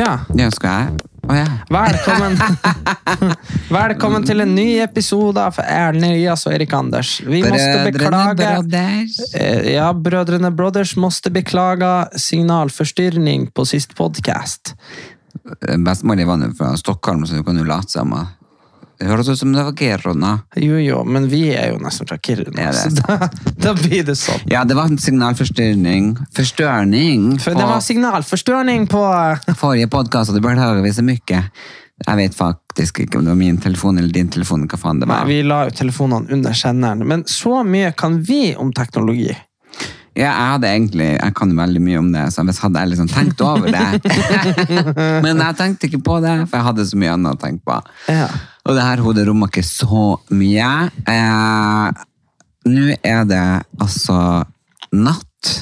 Ja, Det skal jeg. Oh, ja. velkommen. velkommen til en ny episode av Erlend Elias og Erik Anders. Vi måste Brødrene beklage Brothers. Eh, Ja, Brødrene Brothers måtte beklage signalforstyrring på sist podcast. Bestemor di var fra Stockholm, så du kan jo late som. Det høres ut som det var Kiruna. Jo, jo, men vi er jo nesten fra Kiruna, så da, da blir det sånn. Ja, det var en signalforstyrring. Forstørning For det var signalforstørning på forrige podkast, og det beklager vi så mye. Jeg vet faktisk ikke om det var min telefon eller din telefon. hva faen det Nei, var. vi la jo telefonene under senderen, men så mye kan vi om teknologi. Ja, jeg hadde egentlig, jeg kan veldig mye om det, så hvis hadde jeg liksom tenkt over det. Men jeg tenkte ikke på det, for jeg hadde så mye annet å tenke på. Ja. Og det her hodet rommer ikke så mye. Eh, Nå er det altså natt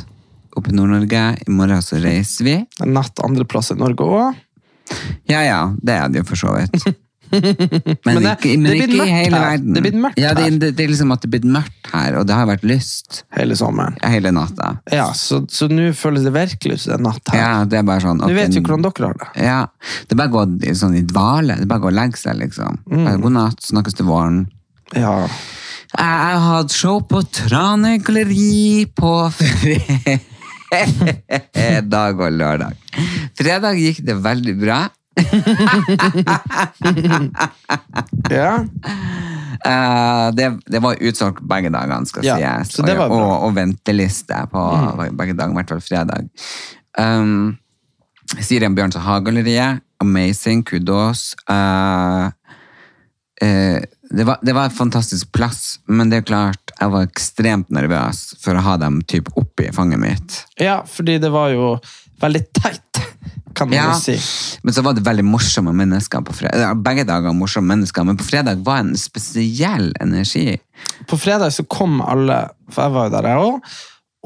oppe i Nord-Norge. I morgen så reiser vi. Natt andreplass i Norge òg. Ja, ja, det er det jo for så vidt. Men, det- ikke, men det ikke i hele her. verden. Det blir mørkt ja, det, det, det er liksom at det blir mørkt her, og det har vært lyst hele sommeren. hele natta. Ja, så så nå føles det virkelig ut som det er natt her. Ja, det er bare sånn Nå ok, vet vi hvordan dere har det. Ja, det er bare å gå i- sånn i dvale. Det er bare å gå og legge seg, liksom. Mm. God natt, snakkes til våren. Ja. Jeg har hatt show på Trane galleri på fredag og lørdag. Fredag gikk det veldig bra. ja. Uh, det, det var utsolgt begge dagene, skal Ja, sies. og. Mm. og, og venteliste på begge dager, i hvert fall fredag. Um, Sirian Bjørnsen Hagalleriet, amazing, kudos. Uh, uh, det, var, det var en fantastisk plass, men det er klart, jeg var ekstremt nervøs for å ha dem typ oppi fanget mitt. ja, fordi det var jo veldig teit, kan man Ja, jo si. men så var det veldig morsomme mennesker på fredag. Begge dager morsomme mennesker, men på fredag var en spesiell energi. På fredag så kom alle, for jeg var jo der jeg òg,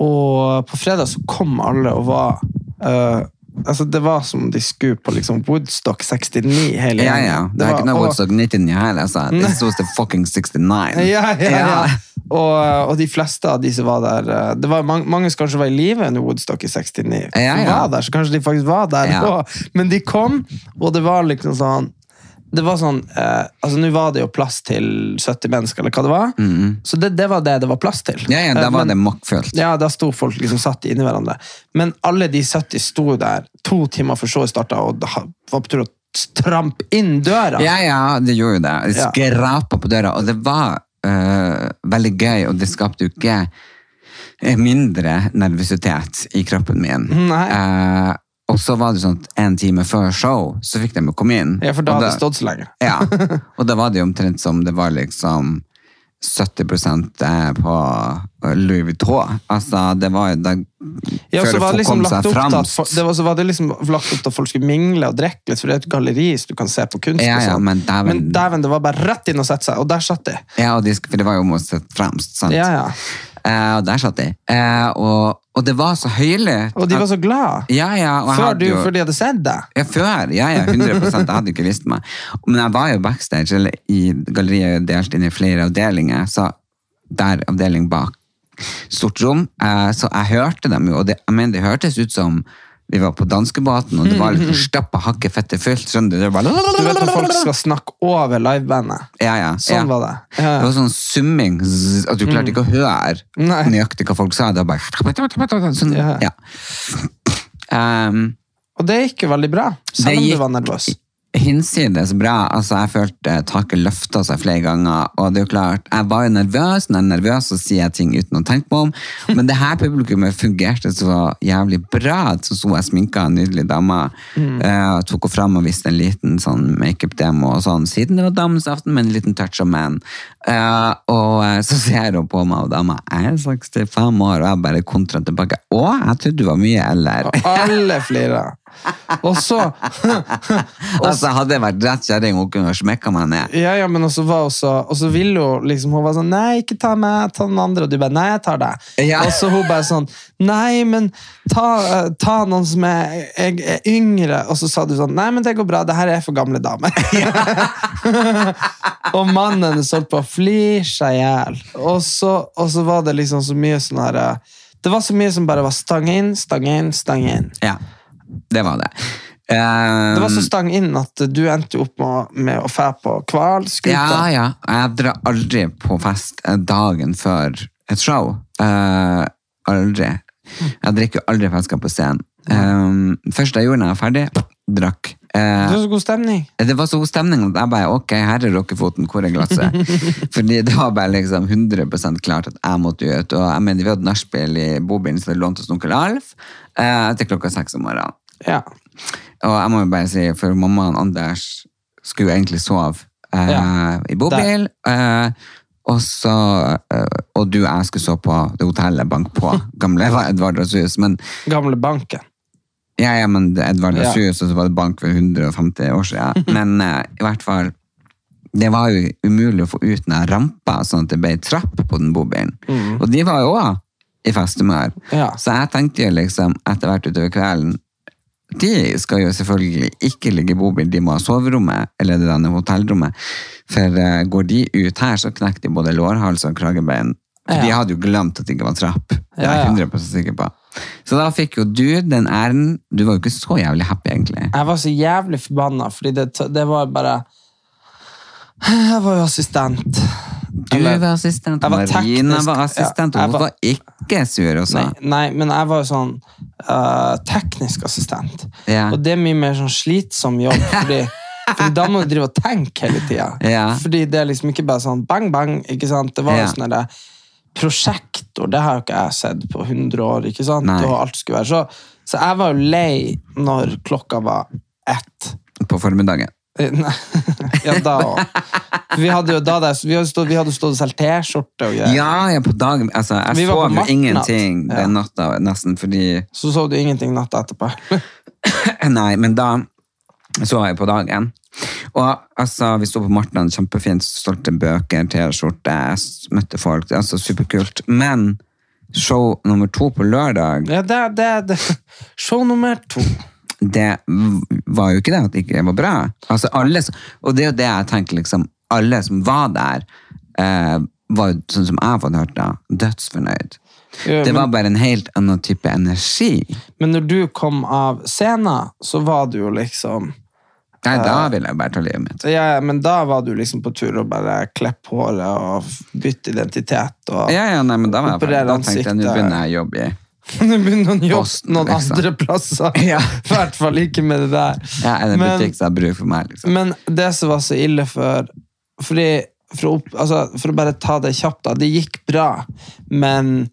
og på fredag så kom alle og var eh, Altså, det var som de skulle på liksom Woodstock 69, hele Ja, ja. Det er var- ikke noe Woodstock 99 her, altså. This was the fucking 69. Ja, ja, ja. Ja. Og, og de fleste av de som var der eh, det var mange, mange som kanskje var i live under Woodstock i 69. Ja, ja. Var der, så kanskje de faktisk var der. Ja. Men de kom, og det var liksom sånn det var sånn, eh, altså Nå var det jo plass til 70 mennesker, eller hva det var. Så det, det var det det var plass til. Ja, ja, da Eh, var men- det mokkfullt. Ja, da sto folk liksom satt inni hverandre. Men alle de 70 sto der to timer før showet starta, og var på tur å trampe inn døra. Ja, ja, det gjorde jo det. Det skrapa på døra, og det var øh, veldig gøy, og det skapte jo ikke mindre nervøsitet i kroppen min. Nei. Eh, og så var det sånn at en time før show, så fikk de jo komme inn. Ja, for da hadde det stått så lenge. Ja, og da var det jo omtrent som det var liksom 70 er på Louis Vuitton. Altså, det var jo da Ja, før så det var liksom kom seg fram. det var, så var det liksom lagt opp til at folk skulle mingle og drikke litt, for det er et galleri så du kan se på kunst. Ja, ja, sånn. men dæven- det var bare rett inn og sette seg, og der satt de. Ja, og de, for det var jo motsatt fremst, sant? Ja, ja. Eh, og der satt de. Eh, og, og det var så høylytt. Og de var så glad. Ja, ja. Før, du, jo, før de hadde sett deg. Ja, før. Ja, ja, 100 Jeg hadde jo ikke visst meg. Men jeg var jo backstage, eller i galleriet er delt inn i flere avdelinger, så der avdeling bak stort rom, eh, så jeg hørte dem jo, og det, jeg mener, det hørtes ut som vi var på danskebåten, og det var litt stappa hakket fette fullt, skjønner du? Det var. Du vet når folk skal snakke over livebandet. Ja, ja. Sånn ja. var det. Ja. Det var sånn summing, at du klarte ikke å høre Nei. nøyaktig hva folk sa. Det var bare sånn, Ja. ja. Um, Og det gikk jo veldig bra, selv om gikk- du var nervøs. Hinsides bra. Altså, jeg følte taket løfta seg flere ganger, og det er jo klart, jeg var jo nervøs. Når jeg er nervøs, så sier jeg ting uten å tenke på om. Men det her publikummet fungerte så jævlig bra. Så sto jeg sminka en nydelig dame, mm. uh, tok henne fram og viste en liten sånn makeup-demo, og sånn, siden det var damens aften, med en liten touch of man. Uh, og eh, så ser hun på meg, og dama er 65 år, og jeg bare kontra tilbake. Å, jeg trodde du var mye eldre. Alle flirer. Og så altså, hadde jeg vært rett kjerring, hun kunne smekka meg ned. Ja, ja, men også var også, Og så ville hun liksom Hun var sånn Nei, ikke ta meg, ta den andre. Og du bare Nei, jeg tar deg. Ja. Og så hun bare sånn Nei, men ta, ta noen som er, er, er yngre. Og så sa du sånn Nei, men det går bra. Det her er for gamle damer. og mannen hennes holdt på å flire seg i hjel. Og, så- var det liksom så mye sånn her Det var så mye som bare var stang inn, stang inn, stang inn. Ja, det var det. Um, Det var så stang inn at du endte opp med, med å dra på hvalskuta. Ja, ja. Jeg drar aldri på fest eh, dagen før et show. Uh, aldri. Jeg drikker aldri flasker på scenen. Um, da jeg gjorde når jeg var ferdig, drakk. Eh, Det var så god stemning. det var så god stemning at jeg bare ok, her er rockefoten, hvor er glasset? Fordi det var bare liksom 100 klart at jeg måtte ut. Og jeg mener, vi hadde nachspiel i bobilen, så det lånte hos onkel Alf eh, til klokka seks om morgenen. Ja. Og jeg må jo bare si, for mammaen Anders skulle jo egentlig sove eh, Ja. i bobil. Eh, og så eh, Og du og jeg skulle sove på det hotellet bank på. Gamle Edvardas hus. Men, Gamle banken. ja, ja, men Edvard Edvardas Ja. hus, og så var det bank for 150 år siden. Men eh, i hvert fall det var jo umulig å få ut den rampa, sånn at det ble trapp på den bobilen. Og de var jo òg i festhumør. Ja. Så jeg tenkte jo liksom, etter hvert utover kvelden De skal jo selvfølgelig ikke ligge i bobil, de må ha soverommet, eller det denne hotellrommet. For eh, går de ut her, så knekker de både lårhals og kragebein. For de hadde jo glemt at det ikke var trapp. Det er jeg ja. 100 sikker på. Så da fikk jo du den æren. Du var jo ikke så jævlig happy, egentlig. Jeg var så jævlig forbanna, fordi det, det var bare Jeg var jo assistent. Du Eller- var assistent, og Marina var assistent, ja, og jeg hun var- ikke sur også. Nei, nei, men jeg var jo sånn uh, teknisk assistent. Ja. Og det er mye mer sånn slitsom jobb, fordi, fordi da må du drive og tenke hele tida. Ja. Fordi det er liksom ikke bare sånn bang, bang. ikke sant? Det var jo Ja. sånn der prosjektor, det har jo ikke jeg sett på 100 år. ikke sant? Nei. Og alt skulle være så. Så jeg var jo lei når klokka var ett. På formiddagen. Eh, Nei, ja, da òg. Vi hadde jo da der, vi hadde stått, vi hadde stått og solgt T-skjorte og greier. Ja, ja, på dagen. Altså, jeg Vi var på sov jo nattnatt. ingenting den natta, nesten, fordi Så sov du ingenting natta etterpå. Nei, men da så jeg på dagen. Og altså, vi sto på Martland, kjempefint, stolte bøker, T-skjorte, jeg s- møtte folk, det er altså superkult. Men show nummer to på lørdag, Ja, det, det, det. Show nummer to. det v- var jo ikke det at det ikke var bra. Altså, alle, og det er jo det jeg tenker, liksom, alle som var der, eh, var jo, sånn som jeg har fått hørt da, dødsfornøyd. Ja, Det var men, bare en helt annen type energi. men når du kom av scenen, så var du jo liksom Nei, da ville jeg bare ta livet mitt. ja, Men da var du liksom på tur og bare klippe håret og bytte identitet. og Ja, ja, nei, men da var jeg ferdig. Da tenkte jeg, nå begynner jeg å jobbe i Nå begynner å jobbe noen liksom. andre plasser. Ja. I hvert fall ikke med det der. ja, en Men- butikk som har bruk for meg, liksom. Men det som var så ille for fordi, for, å, altså, for å bare ta det kjapt, da. Det gikk bra, men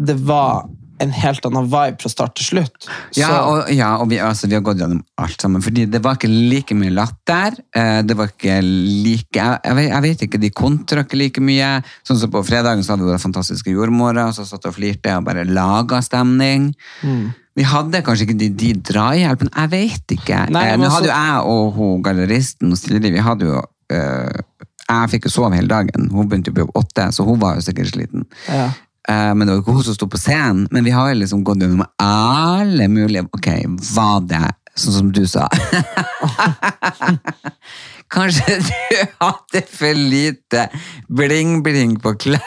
det var en helt annen vibe fra start til slutt. Ja, og, ja, og vi, altså, vi har gått gjennom alt sammen, fordi det var ikke like mye latter. eh, Det var ikke like Jeg, jeg, vet, ikke, de kontra ikke like mye. Sånn som på fredagen så hadde vi fantastiske jordmora, så satt og flirte og bare laga stemning. Mm. Vi hadde kanskje ikke de, de drahjelpen, jeg vet ikke. Nei, eh, Nå så- hadde jo jeg og hun galleristen Silje, vi hadde jo Jeg fikk jo sove hele dagen. Hun begynte å bli opp åtte, så hun var jo sikkert sliten. ja. Eh, men det var ikke hun som sto på scenen. Men vi har jo liksom gått gjennom alle mulige Ok, var det sånn som du sa? Kanskje du hadde for lite bling-bling på klær?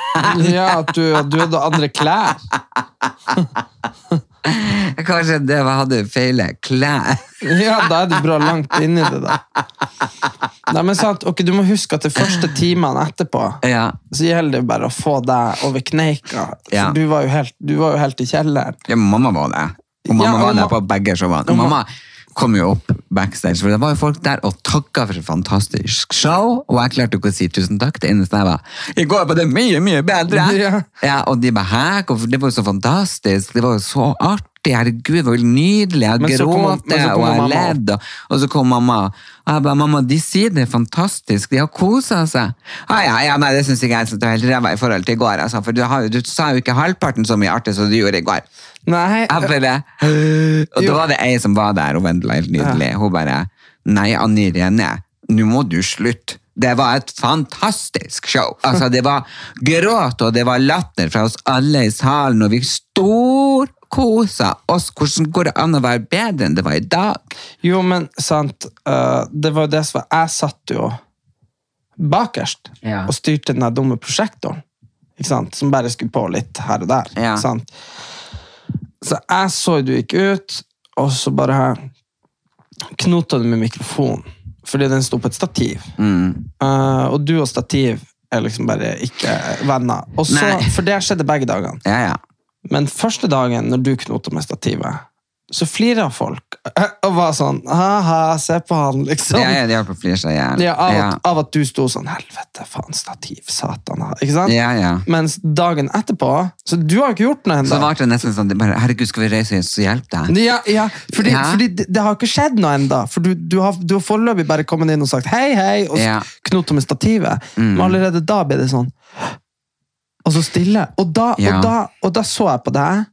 ja, at du, du hadde andre klær. Kanskje det var, hadde feile klær? Ja, da er du bra langt inni det, da. Nei, men sant, ok, Du må huske at de første timene etterpå Ja, så gjelder det bare å få deg over kneika. Ja. du, var jo helt, du var jo helt i kjelleren. ja mamma var det. Og mamma Ja, og var der på begge showene. Mamma kom jo opp backstage, for det var jo folk der og takka for et fantastisk show, og jeg klarte ikke å si tusen takk. Det eneste jeg var I går var det mye, mye bedre! Ja. og de bare hæ. Det var jo så fantastisk, det var jo så artig. Herregud, det var jo nydelig. Jeg gråt, og jeg ledd. Og, og så kom mamma. Og jeg bare, mamma, de sier det er fantastisk. De har kosa seg. Ah, ja, ja, nei, det syns ikke jeg. Så det var helt ræva i forhold til i går. Altså, for du, har, du sa jo ikke halvparten så mye artig som du gjorde i går. Nei, Jeg bare, og da var det ei som var der, og Vendela helt nydelig. Hun bare Nei, Anni Irene, nå må du slutte. Det var et fantastisk show. Altså, det var gråt, og det var latter fra oss alle i salen, og vi storkosa oss. Hvordan går det an å være bedre enn det var i dag? Jo, men sant, eh, det var jo det som var Jeg satt jo bakerst Ja. og styrte den dumme prosjektoren. Ikke sant? Som bare skulle på litt her og der. Ja. Sant? Så jeg så du gikk ut, og så bare knota du med mikrofonen. Fordi den sto på et stativ. Mm. Uh, og du og stativ er liksom bare ikke venner. Og så, for det skjedde begge dagene. Ja, ja. Men første dagen når du knota med stativet, så flirer folk og var sånn Ha-ha, se på han, liksom. Ja, ja, de holdt på å flire seg i hjel. Ja, av, Ja. Av at du sto sånn Helvete, faen, stativ, satan. Ikke sant? Ja, ja. Mens dagen etterpå Så du har ikke gjort noe Så var ble det nesten sånn, bare, herregud, skal vi reise hit, så hjelp deg. Ja, ja, fordi, Ja. fordi det, det har ikke skjedd noe ennå. For du, du, har, du har foreløpig bare kommet inn og sagt hei, hei, og Ja. knota med stativet. Men allerede da ble det sånn Og så stille. Og da, og da, og da så jeg på deg,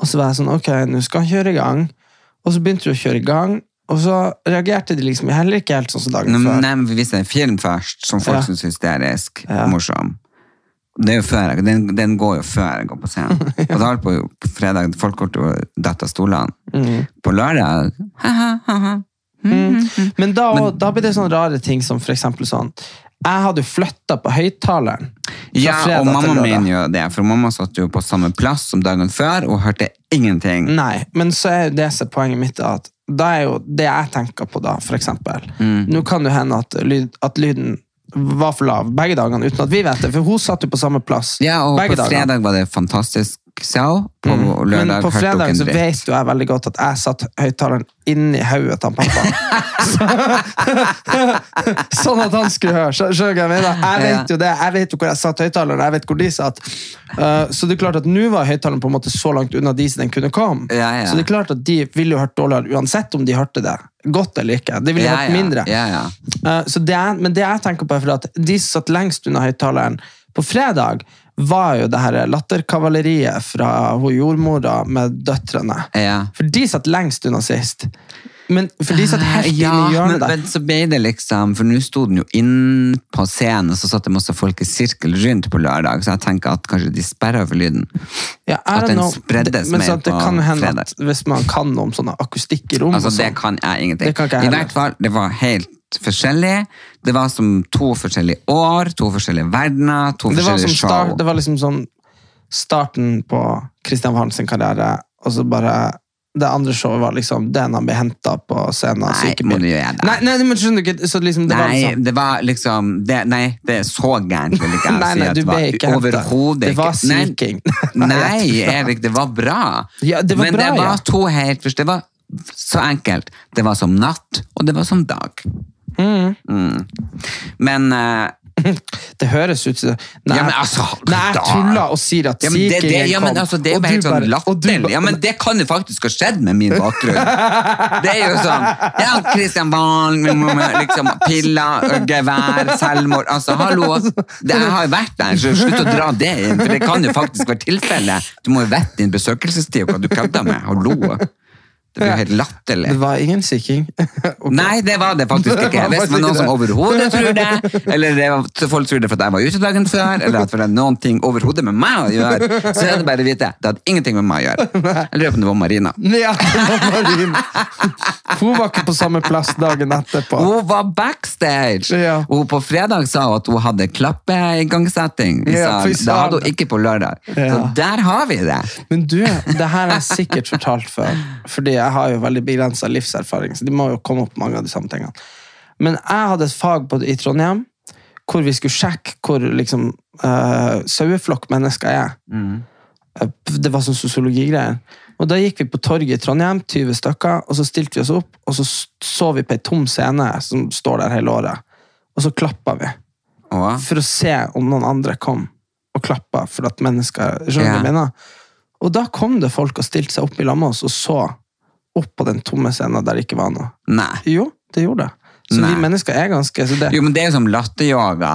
og så var jeg sånn Ok, nå skal han kjøre i gang. Og så begynte du å kjøre i gang, og så reagerte de liksom heller ikke helt sånn som dagen før. nei, men vi viste en film først, som folk Ja. synes er hysterisk Ja. morsom. Det er jo før, jeg- den, den går jo før jeg går på scenen. Og da holdt på på fredag, folk går til å dette av stolene. Mm. På lørdag, ha-ha-ha. Mm. Men da, da blir det sånne rare ting som for eksempel sånn Jeg hadde flytta på høyttaleren. Ja, og mamma min jo det, for mamma satt jo på samme plass som dagen før, og hørte ingenting. Nei, men så er jo det som er poenget mitt at da er jo det jeg tenker på da, for eksempel. Mm. Nå kan det hende at, lyd, at lyden var for lav begge dagene, uten at vi vet det, for hun satt jo på samme plass Ja, og på fredag var det fantastisk show, på mm. lørdag på hørte fredag så vet jo jeg veldig godt at jeg satt høyttaleren inni hodet til pappa. Sånn at han skulle høre. Skjø- Skjønner jeg mener? Jeg vet jo det. Jeg vet jo hvor jeg satt høyttaleren, jeg vet hvor de satt. Uh, så det er klart at nå var høyttaleren på en måte så langt unna de som den kunne komme. Ja, ja. Så det er klart at de ville jo hørt dårligere uansett om de hørte det. Godt eller ikke. De ville Ja, hørt mindre. Ja, ja. Uh, så det er, men det jeg tenker på er at de som satt lengst unna høyttaleren på fredag, var jo det her latterkavaleriet fra hun jordmora med døtrene. ja. For de satt lengst unna sist. Men for de satt helt ja, inn i hjørnet men, der. men så ble det liksom For nå sto den jo inn på scenen, og så satt det masse folk i sirkel rundt på lørdag, så jeg tenker at kanskje de sperra for lyden. Ja, at den know. spreddes men mer det på fredag. Hvis man kan noe om sånne akustikk i rom Altså, det sånn. kan jeg ingenting. Det kan ikke jeg I hvert fall, det var helt forskjellig. Det var som to forskjellige år, to forskjellige verdener, to det forskjellige show. start, det var liksom sånn starten på Christian Valen sin karriere, og så bare det andre showet var liksom den han ble henta på scenen av Nei, det? Nei, nei, men skjønner du ikke? Så liksom, det var liksom det var liksom det, Nei, det er så gærent vil ikke jeg Nei, si nei, at du det var. ikke. Overhodet Det var ikke. Nei. Nei, Erik, det var bra. Ja, det var Men bra, det var ja. to helt Det var så enkelt. Det var som natt, og det var som dag. Mm. Men uh, Det høres ut som Nei, Ja, men altså, nei jeg tuller og sier at ja, men det, det, ja, men altså, det er jo helt sånn og du latterlig. Ja, men det kan jo faktisk ha skjedd med min bakgrunn. Det er jo sånn Ja, Christian Valen, liksom piller, gevær, selvmord Altså, hallo! Det, jeg har jo vært der, så slutt å dra det inn, for det kan jo faktisk være tilfellet. Du må jo vite din besøkelsestid og hva du kødder med. Hallo! Det blir jo helt latterlig. Det var ingen syking. okay. Nei, det var det faktisk Det ikke. var Hvis faktisk man noen som overhodet tror det, eller det var, folk tror det for at jeg var ute dagen før, eller at det er noen ting overhodet med meg å gjøre, så er det bare å vite. Det hadde ingenting med meg å gjøre. Jeg lurer på om det var Marina. Ja, det var Marina. Hun var ikke på samme plass dagen etterpå. Hun var backstage! Ja. Og på fredag sa hun at hun hadde klappeigangsetting. Ja, Det hadde hun ikke på lørdag. Så der har vi det. Men du, det her har jeg sikkert fortalt før, fordi jeg har jo veldig begrensa livserfaring, så de må jo komme opp mange av de samme tingene. Men jeg hadde et fag på, i Trondheim hvor vi skulle sjekke hvor liksom uh, saueflokkmennesker er. Mm. Eh, Det var sånn sosiologigreier. Og da gikk vi på torget i Trondheim, 20 stykker, og så stilte vi oss opp, og så så vi på ei tom scene som står der hele året. Og så klappa vi. Og, For å se om noen andre kom og klappa for at mennesker Skjønner jeg Ja. Og da kom det folk og stilte seg opp i lag med oss og så opp på den tomme scenen der det ikke var noe. nei. Jo, det gjorde det. Så Nei. vi mennesker er ganske så det, Jo, men det er jo som latteryoga.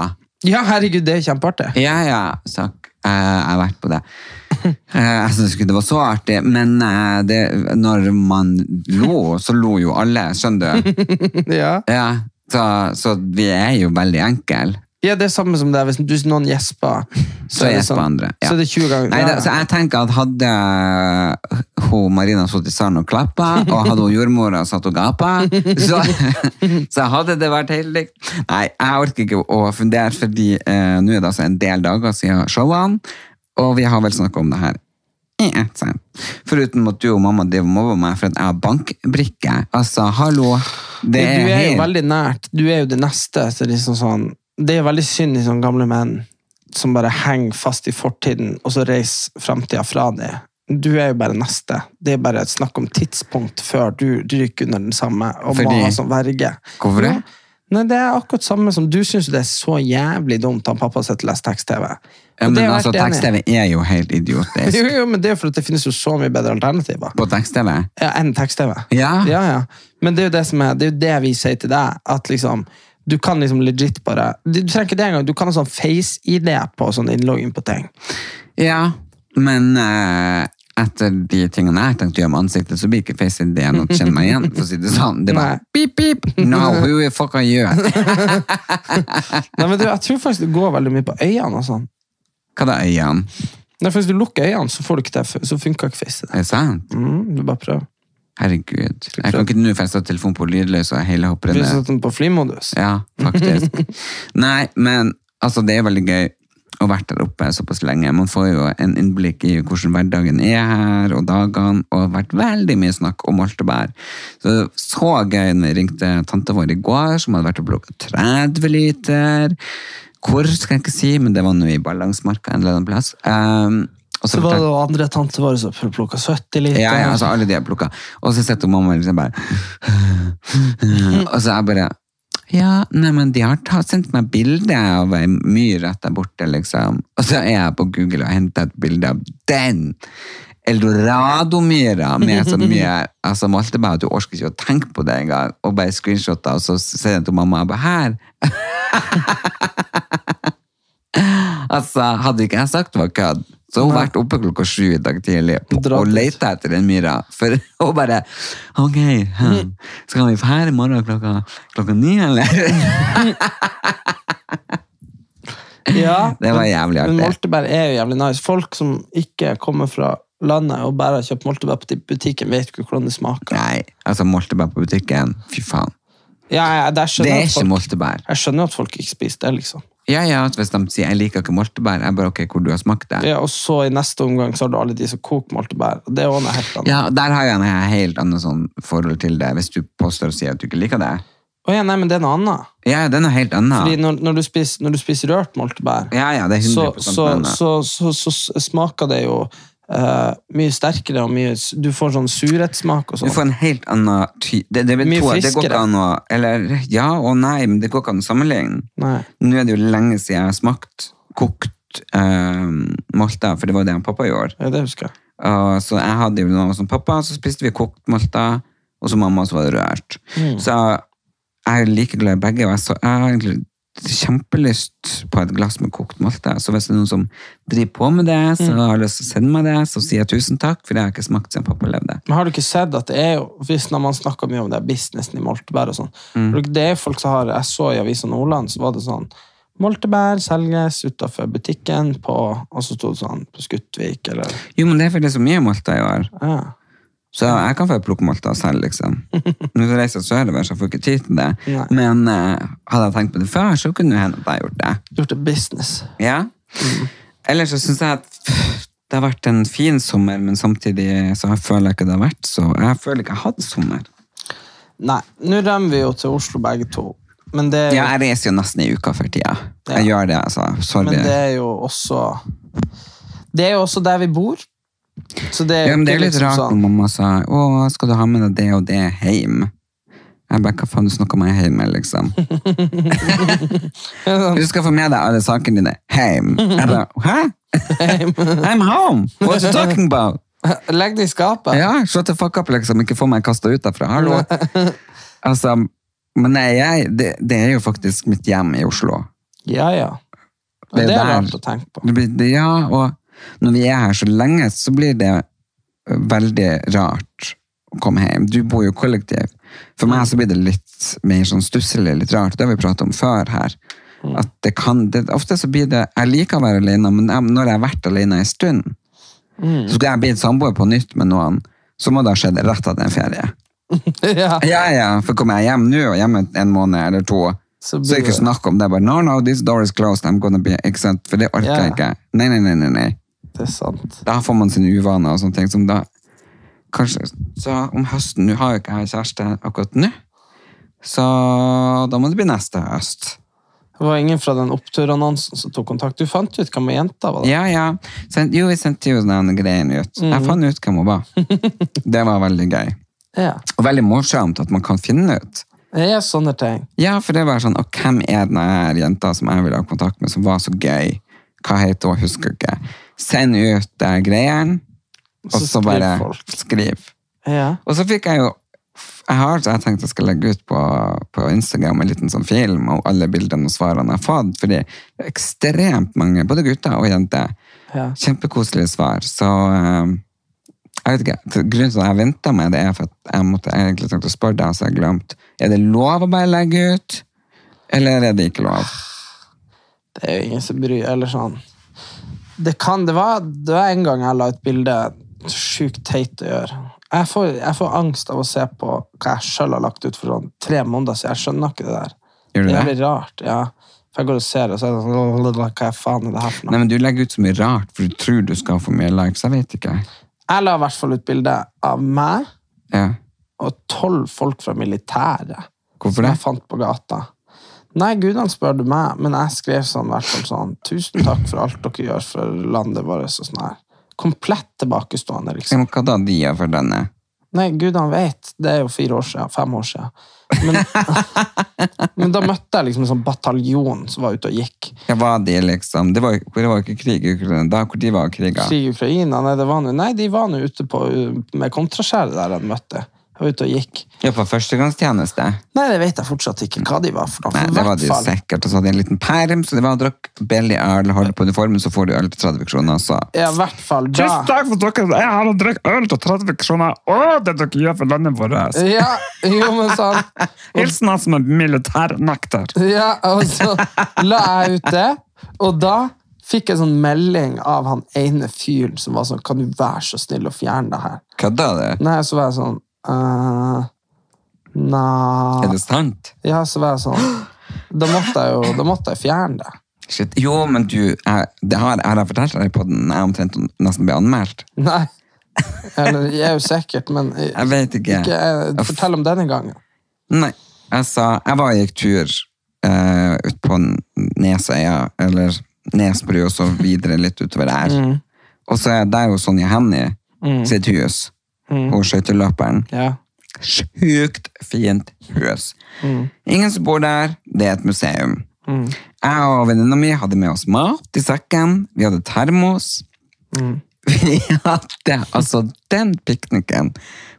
Ja, herregud, det er kjempeartig. Ja, ja, takk. Eh, Jeg har vært på det. Eh, Jeg synes ikke det var så artig, men eh, det, når man lo, så lo jo alle, skjønner du? Ja. Ja, så, så vi er jo veldig enkle. Ja, det er samme som det. Hvis du- noen gjesper, Så er det gjesper andre, ja. Så er det 20 ganger. Nei, det, så jeg tenker at hadde hun Marina stått i salen og klappa, og hadde hun jordmora satt og gapa, så, så hadde det vært helt likt. Nei, jeg orker ikke å fundere, fordi eh, nå er det altså en del dager siden showene, og vi har vel snakket om det her. Foruten at du og mamma driver og mobber meg for at jeg har bankbrikke. Altså, hallo. Det du er jo veldig nært. Du er jo det neste. Så er liksom sånn, det er veldig synd i sånne gamle menn som bare henger fast i fortiden, og så reiser framtida fra dem. Du er jo bare neste. Det er bare et snakk om tidspunkt før du ryker under den samme og Fordi- må som verge. Hvorfor det? Nei, Det er akkurat samme som du syns det er så jævlig dumt at pappa sitter og leser tekst-TV. Ja, men altså, tekst-TV er jo helt idiotisk. Jo, jo, men det er jo for at det finnes jo så mye bedre alternativer På tekst-TV? ja, enn tekst-TV. Ja. Ja, ja. Men det er jo det som er, det er jo det vi sier til deg, at liksom, du kan liksom legit bare, du trenger ikke det engang, du kan ha sånn face-ID på sånn innlogging på ting. Ja, men eh, etter de tingene jeg tenkte tenkt å gjøre med ansiktet, så blir ikke face-ideen å kjenne meg igjen, for å si det sånn. Det bare Nei. pip, pip, no, who the fuck are you? Nei, men du, jeg tror faktisk det går veldig mye på øynene og sånn. Hva da, øynene? Nei, for hvis du lukker øynene, så får du ikke det, så funker ikke face-ID. Er det sant? Mm, du bare prøv. Herregud. Jeg kan ikke nå for jeg satt telefonen på lydløs og hele hopper ned. du satte den på flymodus. Ja, faktisk. Nei, men altså, det er veldig gøy å vært der oppe såpass lenge. Man får jo en innblikk i hvordan hverdagen er her, og dagene, og det har vært veldig mye snakk om Moltebær. Så det var så gøy når jeg ringte tante vår i går, som hadde vært og plukket 30 liter. Hvor skal jeg ikke si, men det var nå i Ballangsmarka en eller annen plass. Um, Så var det andre tante våre som plukka 70 liter. ja, ja, altså alle de har plukka. Og så sitter mamma liksom bare Og så er jeg bare Ja, nei, men de har tatt, sendt meg bilde av ei myr rett der borte, liksom. Og så er jeg på Google og henter et bilde av den! Eldoradomyra med så mye altså, moltebær at du orker ikke å tenke på det engang. Og bare screenshotta, og så sier jeg til mamma jeg bare, her! altså, hadde ikke jeg sagt det var kødd, så hun vært oppe klokka sju i dag tidlig på, og leita etter den myra. For hun bare Ok, hm, skal vi fære i morgen klokka, klokka ni, eller? Ja, Det var jævlig artig. Men moltebær er jo jævlig nice. Folk som ikke kommer fra landet og bare har kjøpt moltebær på butikken, vet ikke hvordan det smaker. Nei, altså moltebær på butikken, fy faen. Ja, ja, Det er ikke folk, moltebær. jeg skjønner at folk ikke spiser det, liksom. Ja, ja, at hvis de sier jeg liker ikke moltebær, jeg bare ok, hvor du har smakt det. Ja, og så i neste omgang så har du alle de som koker moltebær. Det er også helt annet. Ja, der har jeg en helt annet sånn forhold til det, hvis du påstår å si at du ikke liker det. Å ja, nei, men det er noe annet. Ja, det er noe helt annet. Fordi når, når, du spiser, når du spiser rørt moltebær, Ja, ja, det så, 100% så, noe så, så, så, smaker det jo eh, mye sterkere og mye Du får sånn surhetssmak og Du sånn. får en helt annen ty... Det, det, Mye to, det går ikke an å Eller ja og nei, men det går ikke an å sammenligne. Nei. Nå er det jo lenge siden jeg har smakt kokt uh, molter, for det var det han pappa gjorde. Ja, det husker jeg. Uh, så jeg hadde jo noe som pappa, så spiste vi kokt molter, og så mamma, så var det rørt. Så jeg er like glad i begge, og jeg, så, jeg har egentlig kjempelyst på et glass med kokt molte. Så hvis det er noen som driver på med det, så har jeg lyst til å sende meg det, så sier jeg tusen takk, for det har jeg ikke smakt siden pappa levde. Men har du ikke sett at det er jo hvis når man snakker mye om det businessen i moltebær og sånn Mm. Det er folk som har Jeg så i Avisa Nordland, så var det sånn Moltebær selges utafor butikken på Og så sto det sånn på Skuttvik, eller Jo, men det er fordi det er så mye molter i år. ja. Så jeg kan få plukke molter selv, liksom. Nå reiser jeg sørover, så får ikke tid til det. Nei. Men uh, hadde jeg tenkt på det før, så kunne det hende at jeg gjort det. Gjort det business. Ja. Ellers så syns jeg at det har vært en fin sommer, men samtidig så jeg føler jeg ikke det har vært så Jeg føler ikke jeg har hatt sommer. Nei, nå rømmer vi jo til Oslo begge to. Men det jo, Ja, jeg reiser jo nesten i uka for tida. Jeg gjør det, altså. Sorry. men det er jo også Det er jo også der vi bor. Så det Ja, men det er litt liksom rart når sånn mamma sa Å, skal du ha med deg det og det hjem? Jeg bare, hva faen du snakker med hjemme, liksom? Du skal få med deg alle sakene dine hjem. Jeg bare, hæ? I'm home! What are you talking about? Legg det i skapet. Ja, shut the fuck up, liksom. Ikke få meg kastet ut derfra. Hallo. Altså, men nei, jeg, det, det er jo faktisk mitt hjem i Oslo. Ja, ja. Det er Det er rart å tenke på. Det, ja, og når vi er her så lenge, så blir det veldig rart å komme hjem. Du bor jo kollektiv. For meg så blir det litt mer sånn stusselig, litt rart. Det har vi pratet om før her. At det kan, det, ofte så blir det, jeg liker å være alene, men når jeg har vært alene en stund, så skal jeg bli samboer på nytt med noen, så må det ha skjedd rett etter en ferie. ja. Ja, ja, for kommer jeg hjem nå, og hjemme en måned eller to, Så så, ikke snakk om det. Bare, no, no, this door is closed, I'm gonna be, ikke sant? For det orker jeg ikke. Nei, nei, nei, nei, nei. Det er sant. Da får man sine uvaner og sånne ting som da Kanskje Så om høsten Nå har jo ikke jeg kjæreste akkurat nå. Så da må det bli neste høst. Det var ingen fra den oppturannonsen som tok kontakt. Du fant ut hvem jenta var? da? Ja, ja. Send, jo, vi sendte jo den greien ut. Jeg fant ut hvem hun var. Det var veldig gøy. Ja. Og veldig morsomt at man kan finne ut. Det er sånne ting. Ja, for det var sånn, og hvem er denne jenta som jeg ville ha kontakt med, som var så gøy? Hva heter hun? Husker ikke. Send ut uh, greiene, og Så så bare skriv. Ja. Og så fikk jeg jo Jeg har jeg tenkt jeg skal legge ut på, på Instagram en liten sånn film og alle bildene og svarene jeg har fått, fordi det er ekstremt mange, både gutter og jenter, Ja. kjempekoselige svar. Så eh, jeg vet ikke, grunnen til at jeg venta med det, er for at jeg måtte jeg egentlig tenkte å spørre deg, så jeg glemte. Er det lov å bare legge ut, eller er det ikke lov? Det er jo ingen som bryr Eller sånn Det kan Det var, det var en gang jeg la et bilde Sjukt teit å gjøre. Jeg får, jeg får angst av å se på hva jeg sjøl har lagt ut for sånn tre måneder siden. Jeg skjønner ikke det der. Gjør du det det? er rart. ja. For jeg går og ser, og så er det sånn Hva faen er det her for noe? Nei, men du legger ut så mye rart, for du tror du skal få mye likes, jeg vet ikke. Jeg la i hvert fall ut bilde av meg Ja. og tolv folk fra militæret. Hvorfor som jeg fant på gata. Nei, gudene spør du meg, men jeg skrev sånn, hvert fall sånn Tusen takk for alt dere gjør for landet vårt. og sånn her. Komplett tilbakestående, liksom. men Hva da, de gjør for denne? Nei, gudene vet. Det er jo fire år siden. Fem år siden. Men, men da møtte jeg liksom en sånn bataljon som var ute og gikk. Ja, var de liksom, det var, det var ikke krig i Ukraina, da hvor de var kriga. Krig i Ukraina? Nei, det var noe, nei, de var nå ute på, med kontraskjæret der jeg møtte. Jeg var ute og gikk. Ja, på førstegangstjeneste. Nei, det vet jeg fortsatt ikke hva de var for noe. Nei, det var de det jo sikkert. Og så hadde de en liten perm, så det var å drikke billig øl, holde på uniformen, så får du øl til 30 kroner. Så. Ja, i hvert fall da. takk for dere. Jeg har drukket øl til 30 kroner. Å, det dere gjør for landet vårt. Ja, jo, men sånn. Hilsen han som er militærnekter. Ja, og så la jeg ut det, og da fikk jeg sånn melding av han ene fyren som var sånn Kan du være så snill å fjerne det her? Kødda du? Nei, så var jeg sånn uh, Er det sant? Ja, så var jeg sånn Da måtte jeg jo da måtte jeg fjerne det. Shit. Jo, men du, jeg, det har, har jeg fortalt deg på den jeg omtrent nesten ble anmeldt? Nei. Eller jeg er jo sikkert, men Jeg vet ikke. ikke, jeg, fortell om denne gangen. Nei. Jeg sa, jeg var og gikk tur uh, ut på Nesøya, eller Nesbru, og så videre litt utover der. Og så er det jo Sonja Hennie sitt hus. Hun skøyteløperen. Ja. Sjukt fint hus. Ingen som bor der, det er et museum. Jeg og venninna mi hadde med oss mat i sekken, vi hadde termos. Vi hadde altså den pikniken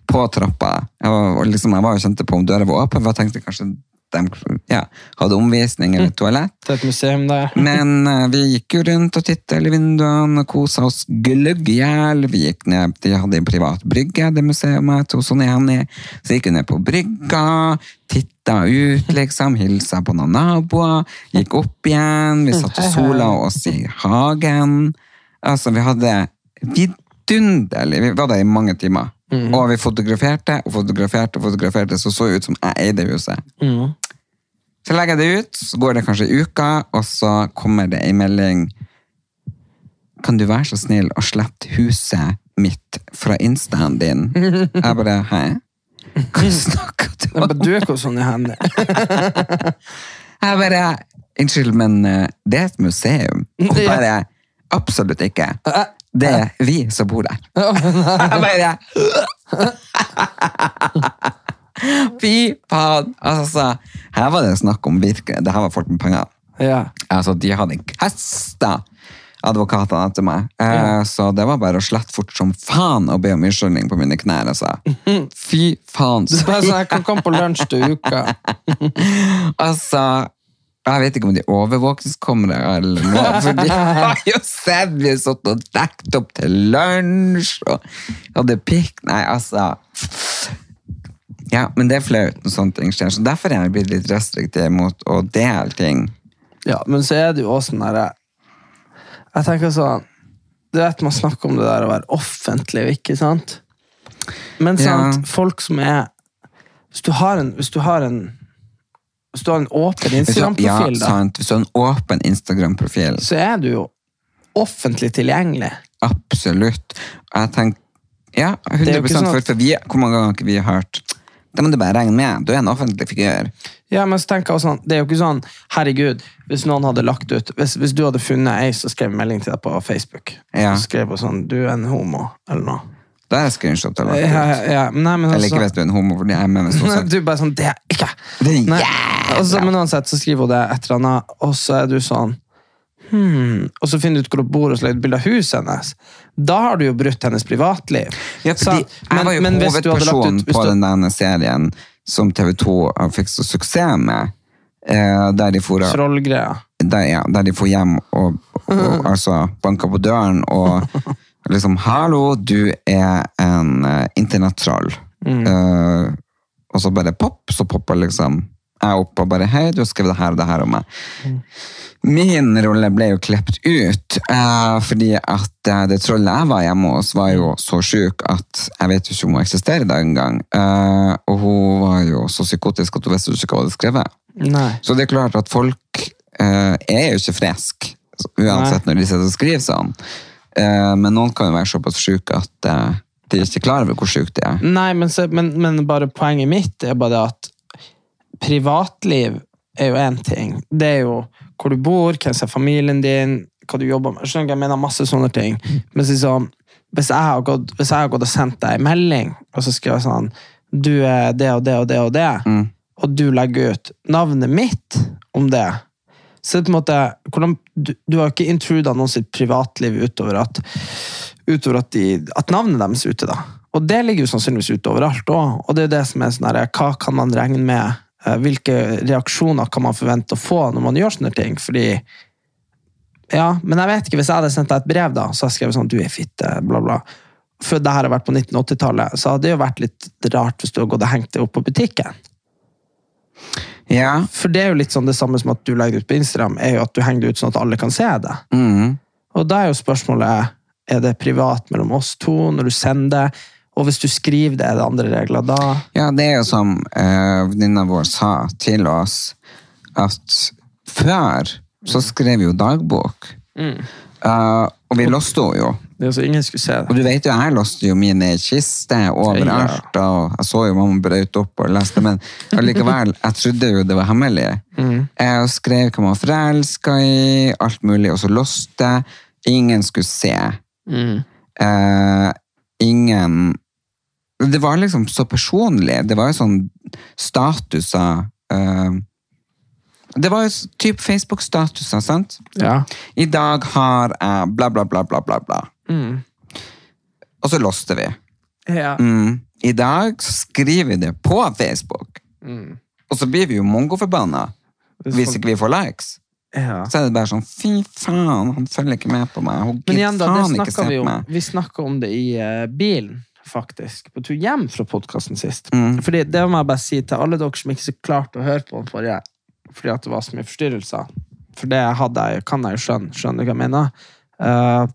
på trappa. Jeg var, og liksom, jeg var jo kjente på om døra var åpen, for jeg tenkte kanskje de ja, hadde omvisning eller toalett. Det er et museum der. Men uh, vi gikk jo rundt og tittet i vinduene og kosa oss gløgg i hjel. Vi gikk ned, De hadde en privat brygge, det museet til Sonja Hennie. Så gikk vi ned på brygga, titta ut, liksom, hilsa på noen naboer. Gikk opp igjen, vi satt og sola oss i hagen. Altså, vi hadde vidunderlig Vi var der i mange timer. Og vi fotograferte og fotograferte og fotograferte, så så ut som jeg eide huset. Så legger jeg det ut, så går det kanskje ei uke, og så kommer det en melding. Kan du være så snill å slette huset mitt fra instaen din? Jeg bare, hæ? Hva snakker du om? Du er ikke sånn i hendene. Jeg bare, unnskyld, men eh, det er et museum. Og bare, absolutt ikke. Eh, Det er vi som bor der. Jeg bare Fy faen! Altså, her var det snakk om virkelig Det her var folk med penger. Ja. Altså, de hadde kasta advokatene etter meg. Ja. Så det var bare å slette fort som faen og be om unnskyldning på mine knær. Altså. Fy faen. du bare sånn, jeg kan komme på lunsj til uka. Altså, jeg vet ikke om de overvåkningskameraer overvåkningskamera eller noe, for de har jo sett vi har satt og dekket opp til lunsj og hadde pikk. Nei, altså Ja, men det er flaut når sånne ting skjer, så derfor er jeg blitt litt restriktiv mot å dele ting. Ja, men så er det jo også sånn herre Jeg tenker sånn Du vet man snakker om det der å være offentlig ikke, sant? Men sant, Ja. folk som er Hvis du har en, hvis du har en hvis du har en åpen Instagram-profil, ja, da, sant. Hvis du har en åpen Instagram-profil, så er du jo offentlig tilgjengelig. absolutt. Jeg tenker Ja, er jo 100 ikke sånn at- for, for vi, Hvor mange ganger har ikke vi hørt Det må du bare regne med. Du er en offentlig figur. Ja, men så tenker jeg også sånn, Det er jo ikke sånn Herregud, hvis noen hadde lagt ut Hvis, hvis du hadde funnet ei som skrev melding til deg på Facebook, Ja. og skrev hun sånn Du er en homo, eller noe. Da er det screenshot jeg har lagt Ja, ut. ja, ja. Nei, men Eller altså- ikke hvis du er en homo, fordi jeg er med hvis du bare sånn, det er ikke Det er Nei. jævla. Og så, men uansett, så skriver hun det et eller annet, og så er du sånn hmm. Og så finner du ut hvor hun bor, og så legger bilde av huset hennes. Da har du jo brutt hennes privatliv. Ja, fordi Sant? jeg var jo men hovedpersonen ut- på du- den denne serien som TV 2 fikk så suksess med. Eh, der de for, Trollgreia. der, ja, der de får hjem og, og altså banker på døren og liksom 'Hallo, du er en uh, internettroll'. Eh, og så bare pop, så popper liksom jeg opp og bare 'Hei, du har skrevet det her og det her om meg'. Min rolle ble jo klept ut, uh, fordi at uh, det trollet jeg var hjemme hos, var jo så sjuk at jeg vet jo ikke om hun eksisterer i dag engang. Uh, og hun var jo så psykotisk at hun visste ikke hva hun hadde skrevet. Nei. Så det er klart at folk uh, er jo ikke friske, uansett når de sitter og skriver sånn. Men noen kan jo være såpass syke at de ikke er klar over hvor sjuke de er. Nei, men, så, men, men bare poenget mitt er bare det at privatliv er jo én ting. Det er jo hvor du bor, hvem som er familien din, hva du jobber med. Skjønner? Jeg mener masse sånne ting. Men liksom, hvis, jeg har gått, hvis jeg har gått og sendt deg en melding, og så skriver jeg sånn Du er det og det og det og det, og du legger ut navnet mitt om det så det er på en måte, hvordan, du, du har ikke intruda noen sitt privatliv utover at utover at, de, at navnet deres er ute. da. Og det ligger jo sannsynligvis ute overalt òg. Og det er jo det som er sånn her, hva kan man regne med? Eh, Hvilke reaksjoner kan man forvente å få når man gjør sånne ting? Fordi Ja, men jeg vet ikke, hvis jeg hadde sendt deg et brev, da, så hadde jeg skrevet sånn 'du er fitte', bla, bla. Før det her har vært på 1980-tallet, så hadde det jo vært litt rart hvis du hadde gått og hengt det opp på butikken. Ja. For det er jo litt sånn det samme som at du legger det ut på Instagram, er jo at du henger det ut sånn at alle kan se det. Mm. Og da er jo spørsmålet er det privat mellom oss to når du sender det, og hvis du skriver det, er det andre regler da? Ja, det er jo som eh, venninna vår sa til oss, at før så skrev vi jo dagbok. Eh, og vi låste henne jo. Det er så ingen skulle se det. Og du vet jo, jeg låste jo mine kiste overalt, og jeg så jo mamma brøt opp og leste, men allikevel, jeg trodde jo det var hemmelig. Jeg skrev hva man var forelska i, alt mulig, og så låste jeg. Ingen skulle se. Eh, ingen Det var liksom så personlig. Det var jo sånn statuser uh, Det var jo typ Facebook-statuser, sant? Ja. I dag har jeg bla, bla, bla, bla, bla, bla. Mm. Og så låste vi. Ja. Mm. I dag så skriver vi det på Facebook. Og så blir vi jo mongoforbanna hvis ikke vi får likes. ja. Så er det bare sånn Fy faen, han følger ikke med på meg. Hun Men gidder igjen, da, faen det ikke snakka se vi på om. Vi snakka om det i uh, bilen, faktisk. På tur hjem fra podkasten sist. Mm. Fordi Det må jeg bare si til alle dere som ikke så klarte å høre på den forrige, fordi at det var så mye forstyrrelser. For det hadde jeg, kan jeg jo skjønne. Skjønner du hva jeg mener? Uh,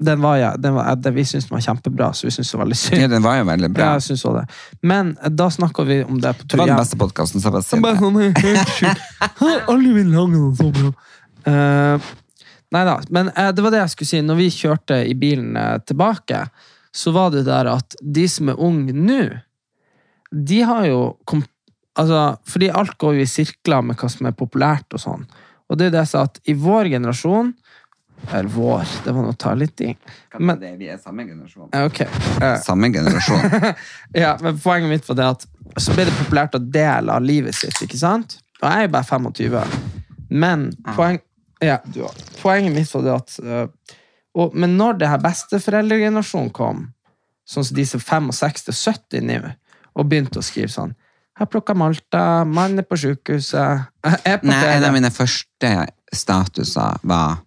den var, jeg- den var, det, vi syntes den var kjempebra, så vi syntes det var veldig synd. Ja, den var jo veldig Ja, jeg synes det. Men eh, da snakka vi om det på Det var den beste podkasten. Det. sånn. Alle vil lage noe så bra. Eh, nei da, men uh, det var det jeg skulle si. Når vi kjørte i bilen uh, tilbake, så var det der at de som er unge nå, de har jo kom, altså, Fordi alt går jo i sirkler med hva som er populært og sånn. Og det er det jeg sa at i vår generasjon Eller vår. Det var noe å ta litt i. Men, vi er samme generasjon. ja, ok. Eh, Samme generasjon. ja, men poenget mitt var det at så ble det populært å dele av livet sitt, ikke sant? Og jeg er jo bare 25. Men poeng, ja, poenget mitt var det at øh, og, Men når det her besteforeldregenerasjonen kom, sånn som disse 65-70 nå, og begynte å skrive sånn Jeg plukka Malta, mannen er på sjukehuset er på Nei, en av mine første statuser var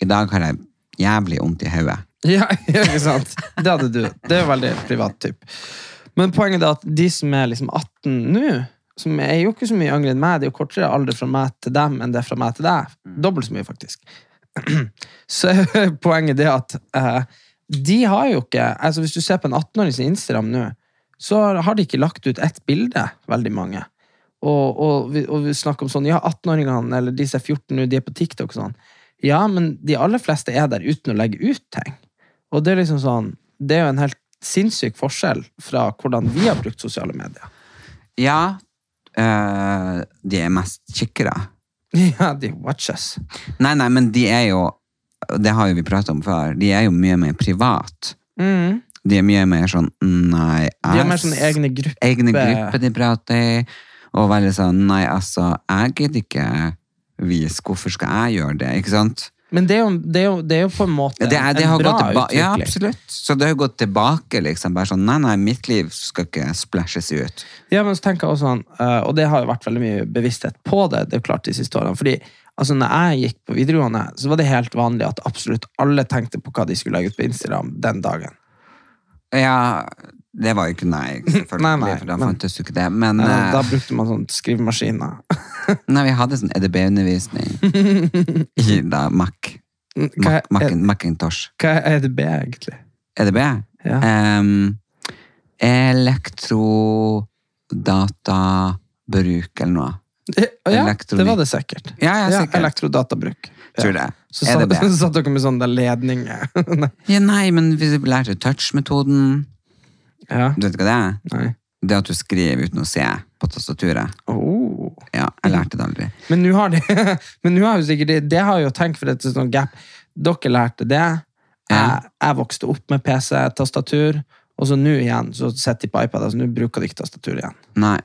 I dag har jeg jævlig vondt i hodet. Ja, ikke sant? Det hadde du. Det er jo veldig privat type. Men poenget er at de som er liksom 18 nå, som er jo ikke så mye yngre enn meg, det er jo kortere alder fra meg til dem enn det er fra meg til deg. Dobbelt så mye, faktisk. Så er poenget det at eh, de har jo ikke altså Hvis du ser på en 18-åring sin Instagram nå, så har de ikke lagt ut ett bilde, veldig mange. Og, og, og vi snakker om sånn, ja, 18-åringene, eller de som er 14 nå, de er på TikTok og sånn. Ja, men de aller fleste er der uten å legge ut ting. Og det er liksom sånn, det er jo en helt sinnssyk forskjell fra hvordan vi har brukt sosiale medier. Ja, øh, de er mest kikkere. Ja, de watches. Nei, nei, men de er jo Det har jo vi pratet om før. De er jo mye mer privat. Mm. De er mye mer sånn Nei, De er mer sånn egne grupper. Egne grupper de prater i. Og veldig sånn Nei, altså, jeg gidder ikke vise hvorfor skal jeg gjøre det, ikke sant? Men det er, jo, det, er jo, det er jo på en måte Det, er, en bra utvikling. Ja, absolutt. Så det har gått tilbake, liksom. Bare sånn Nei, nei, mitt liv skal ikke splæsjes ut. Ja, men så tenker jeg også sånn, eh, og det har jo vært veldig mye bevissthet på det, det er jo klart de siste årene, fordi altså når jeg gikk på videregående, så var det helt vanlig at absolutt alle tenkte på hva de skulle legge ut på Instagram den dagen. Ja, det var jo ikke nei, selvfølgelig, Nei, nei, for da fantes jo ikke det. Men Eh, eh, Da brukte man sånn skrivemaskiner. nei, vi hadde sånn EDB-undervisning i da Mac. Hva Mac, Mac, Macintosh. hva er EDB egentlig? EDB? Ja. Um, elektrodatabruk eller noe. Ja, det var det sikkert. Ja, ja, sikkert. elektrodatabruk. Ja. Tror det. Så satt, så satt dere med sånne ledninger. Nei. Ja, nei, men vi lærte touch-metoden. ja, Du vet hva det er? nei. Det at du skriver uten å se på tastaturet. Oh. Ja, jeg lærte det aldri. Men nå har de Men nå har jo sikkert de Det har jo tenkt for et sånt gap. Dere lærte det. Jeg, jeg vokste opp med PC-tastatur, og så nå igjen så sitter de på iPad, så nå bruker de ikke tastatur igjen. Nei.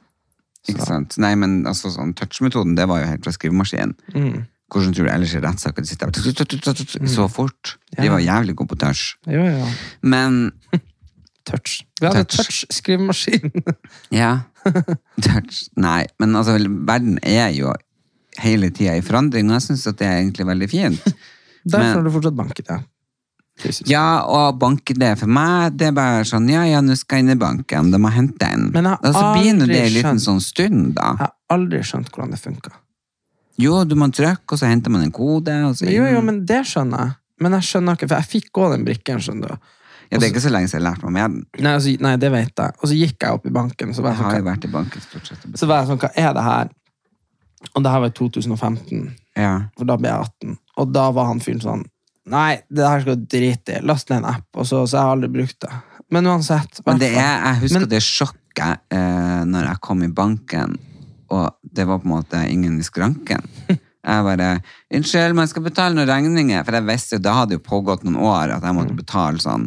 Ikke sant? Nei, men altså, sånn, touch-metoden, det var jo helt fra skrivemaskinen. Mm. Hvordan tror du ellers i rettssaker de sitter der så fort? De var jævlig gode på touch. Jo, jo. Men Touch. Touch. touch-skrivemaskin. Ja. Touch. Nei, men altså, verden er jo hele tida i forandring, og jeg syns det er egentlig veldig fint. Derfor har du fortsatt banket, ja. Ja, og banke det for meg, det er bare sånn Ja, ja, nå skal jeg inn i banken, da må jeg hente en. Men jeg har Og så begynner det en liten sånn stund, da. Jeg har aldri skjønt hvordan det funker. Jo, du må trykke, og så henter man en kode, Jo, jo, men det skjønner jeg. Men jeg skjønner ikke, for jeg fikk òg den brikken, skjønner du. Ja, det er ikke så lenge siden jeg lærte meg med den. Nei, altså, nei, det vet jeg. Og så gikk jeg opp i banken, så var Jeg jeg har sånn, jo vært i banken stort sett. så var jeg sånn, hva er det her? Og det her var i 2015, Ja. for da ble jeg 18. Og da var han fyren sånn, nei, det her skal du drite i. Last ned en app, og så, så har jeg aldri brukt det. Men uansett. Men det er, jeg husker Men- det sjokket eh, når jeg kom i banken, og det var på en måte ingen i skranken. Jeg bare, unnskyld, men jeg skal betale noen regninger, for jeg visste jo, da hadde jo pågått noen år at jeg måtte betale sånn,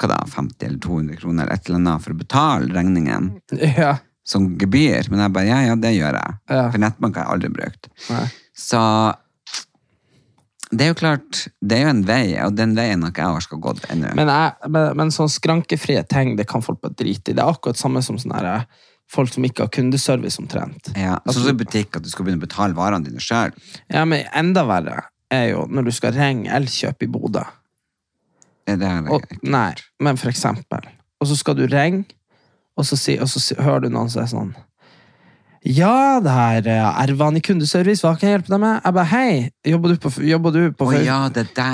hva da, 50 eller 200 kroner eller et eller annet for å betale regningen Ja, som gebyr. Men jeg bare, ja, ja, det gjør jeg. Ja. For nettbank har jeg aldri brukt. nei. Så det er jo klart, det er jo en vei, og den veien har ikke jeg orska gått ennå. Men, men, men sånn skrankefrie ting, det kan folk bare drite i. Det er akkurat samme som sånne her, folk som ikke har kundeservice omtrent. Ja, sånn som i butikk, at du skal begynne å betale varene dine sjøl. Ja, men enda verre er jo når du skal ringe Elkjøp i Bodø. Det er Og, nei, men for eksempel. Og så skal du ringe, og så, si, og så si, hører du noen som er sånn Ja, det her er Ervan i kundeservice, hva kan jeg hjelpe deg med? Jeg bare, hei, jobber du på, jobber du på oh, ja,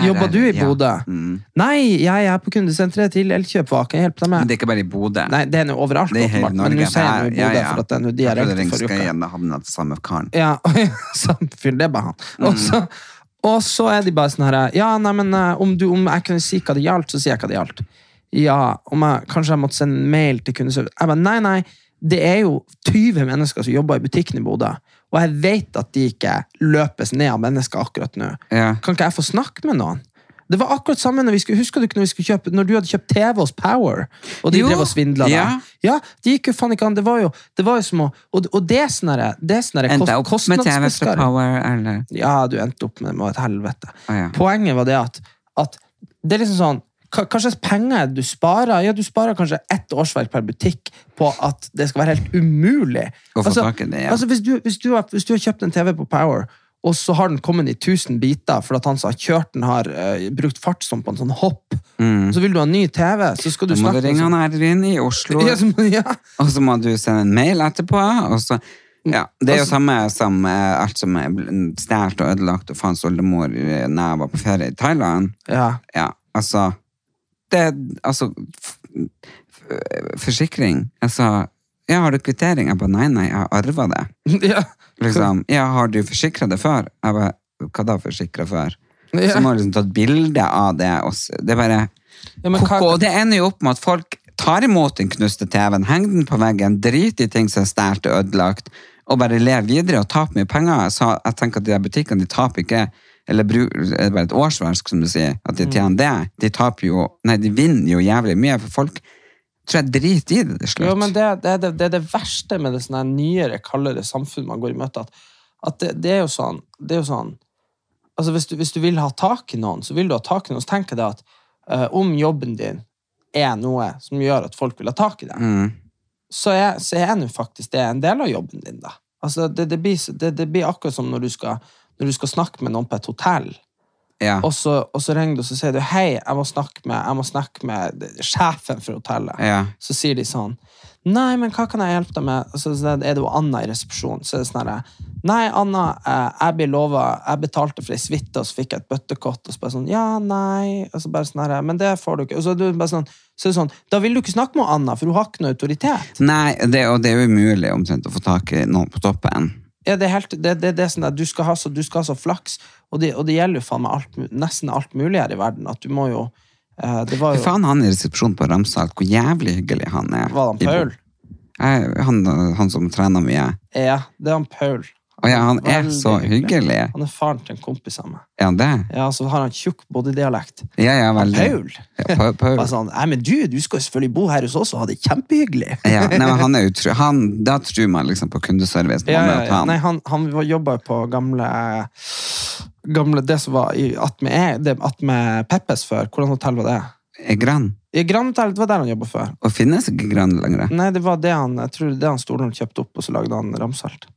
Jobber er du i ja. Bodø? Mm. Nei, jeg er på kundesenteret til Elkjøp, hva kan jeg hjelpe deg med? Men det er ikke bare i Bodø. Nei, det er nå overalt, det er helt Norge. men nå sier jeg i Bodø, ja. for at det er nå de Jeg jeg ringte forrige uke. Ringskaien havna til samme karen. Ja, samme fyr, det er bare han. Og, så, og så er de bare sånn her Ja, nei, men eh, om, du, om jeg kunne si hva det gjaldt, så sier jeg hva det gjaldt. Ja, om jeg, kanskje jeg måtte sende mail til kundeservice. Jeg bare, nei, nei, det er jo 20 mennesker som jobber i butikken i Bodø, og jeg vet at de ikke løpes ned av mennesker akkurat nå. Ja. Kan ikke jeg få snakke med noen? Det var akkurat samme når vi skulle, Husker du ikke når, vi skulle kjøpe, når du hadde kjøpt TV hos Power, og de Jo, drev og svindla ja. ja, det gikk jo faen ikke an. Det var jo, det var jo som å Og, og det er sånn sånn Endte jeg kost- opp med TV fra. Power, eller? Ja, du endte opp med, det. med et helvete. Å, ja. Poenget var det at, at det er liksom sånn hva, slags penger du sparer? Ja, Du sparer kanskje ett årsverk per butikk på at det skal være helt umulig. Å få i det, ja. altså, hvis, du, hvis, du har, hvis du har kjøpt en TV på Power, og så har den kommet i 1000 biter fordi at han som har kjørt den, har uh, brukt fartsom på en sånn hopp, så vil du ha ny TV, så skal du snakke Da må du ringe han Ervin i Oslo, sånn- ja, så, ja. og så må du sende en mail etterpå, og så ja, Det er jo Altså- samme som eh, alt som er stjålet og ødelagt og faens oldemor da når jeg var på ferie i Thailand. ja. Ja, altså Det er altså Forsikring. Altså Ja, har du kvittering? Jeg bare nei, nei, jeg har arva det. ja. Liksom, ja, har du forsikra det før? Jeg bare Hva da forsikra før? Ja. Så må du liksom ta et bilde av det. Også. det er bare Ja, Koko, det ender jo opp med at folk tar imot den knuste TV-en, henger den på veggen, driter i ting som er stjålet og ødelagt, og bare lever videre og taper mye penger. Så jeg tenker at de der butikkene de taper ikke eller er det bare et årsverk, som du sier, at de tjener det. De taper jo Nei, de vinner jo jævlig mye, for folk tror jeg driter i det til slutt. Jo, men det, det, det, det er det verste med det sånne nyere, kaldere samfunn man går i møte. At, at det, det er jo sånn, det er jo sånn altså hvis, du, hvis du vil ha tak i noen, så vil du ha tak i noen. Så tenker jeg at uh, om jobben din er noe som gjør at folk vil ha tak i deg, mm. så er, så er nå faktisk det en del av jobben din. da. Altså, det, det, blir, blir akkurat som når du, skal, når du skal snakke med noen på et hotell. Ja. Og så, og så ringer du og så sier du, hei, jeg må snakke med, må snakke med sjefen for hotellet. ja. Så sier de sånn Nei, men hva kan jeg hjelpe deg med? Så er det jo Anna i resepsjonen. Så er det sånn herre Nei, Anna, eh, jeg blir lova Jeg betalte for ei suite, og så fikk jeg et bøttekott. Og så bare sånn Ja, nei Og så bare sånn herre Men det får du ikke. Og så er, du bare sånn, så er det sånn Da vil du ikke snakke med Anna, for hun har ikke noe autoritet. Nei, det, og det er jo umulig omtrent å få tak i noen på toppen. Ja, det er helt det, det, det er sånn at du skal ha så, du skal ha så flaks, og det, og det gjelder jo faen meg alt, nesten alt mulig her i verden. At du må jo eh, Det var jo faen, han i resepsjonen på Ramsalt, hvor jævlig hyggelig han er. Var det han Paul? Han, han som trener mye. Ja, det er han Paul. Og ja, han er Veldig så hyggelig. Han er faren til en kompis av meg. Er han det? Ja, så har han tjukk bodydialekt. Ja, ja, veldig. Paul? Ja, Pa- Paul. Bare sånn, Nei, men du, du skal jo selvfølgelig bo her hos oss og ha det kjempehyggelig. Ja, nei, men han er utro, han, da tror man liksom på kundeservice. Ja, ja, ja. han. Nei, han, han var- jobba jo på gamle Gamle, Det som var i attmed at Peppes før. Hvordan hotell var det? Gran? I Grand Hotel, det var der han jobba før. Og finnes ikke Gran lenger? Nei, det var det han jeg tror det han Stordalen kjøpte opp, og så lagde han Ramsalt.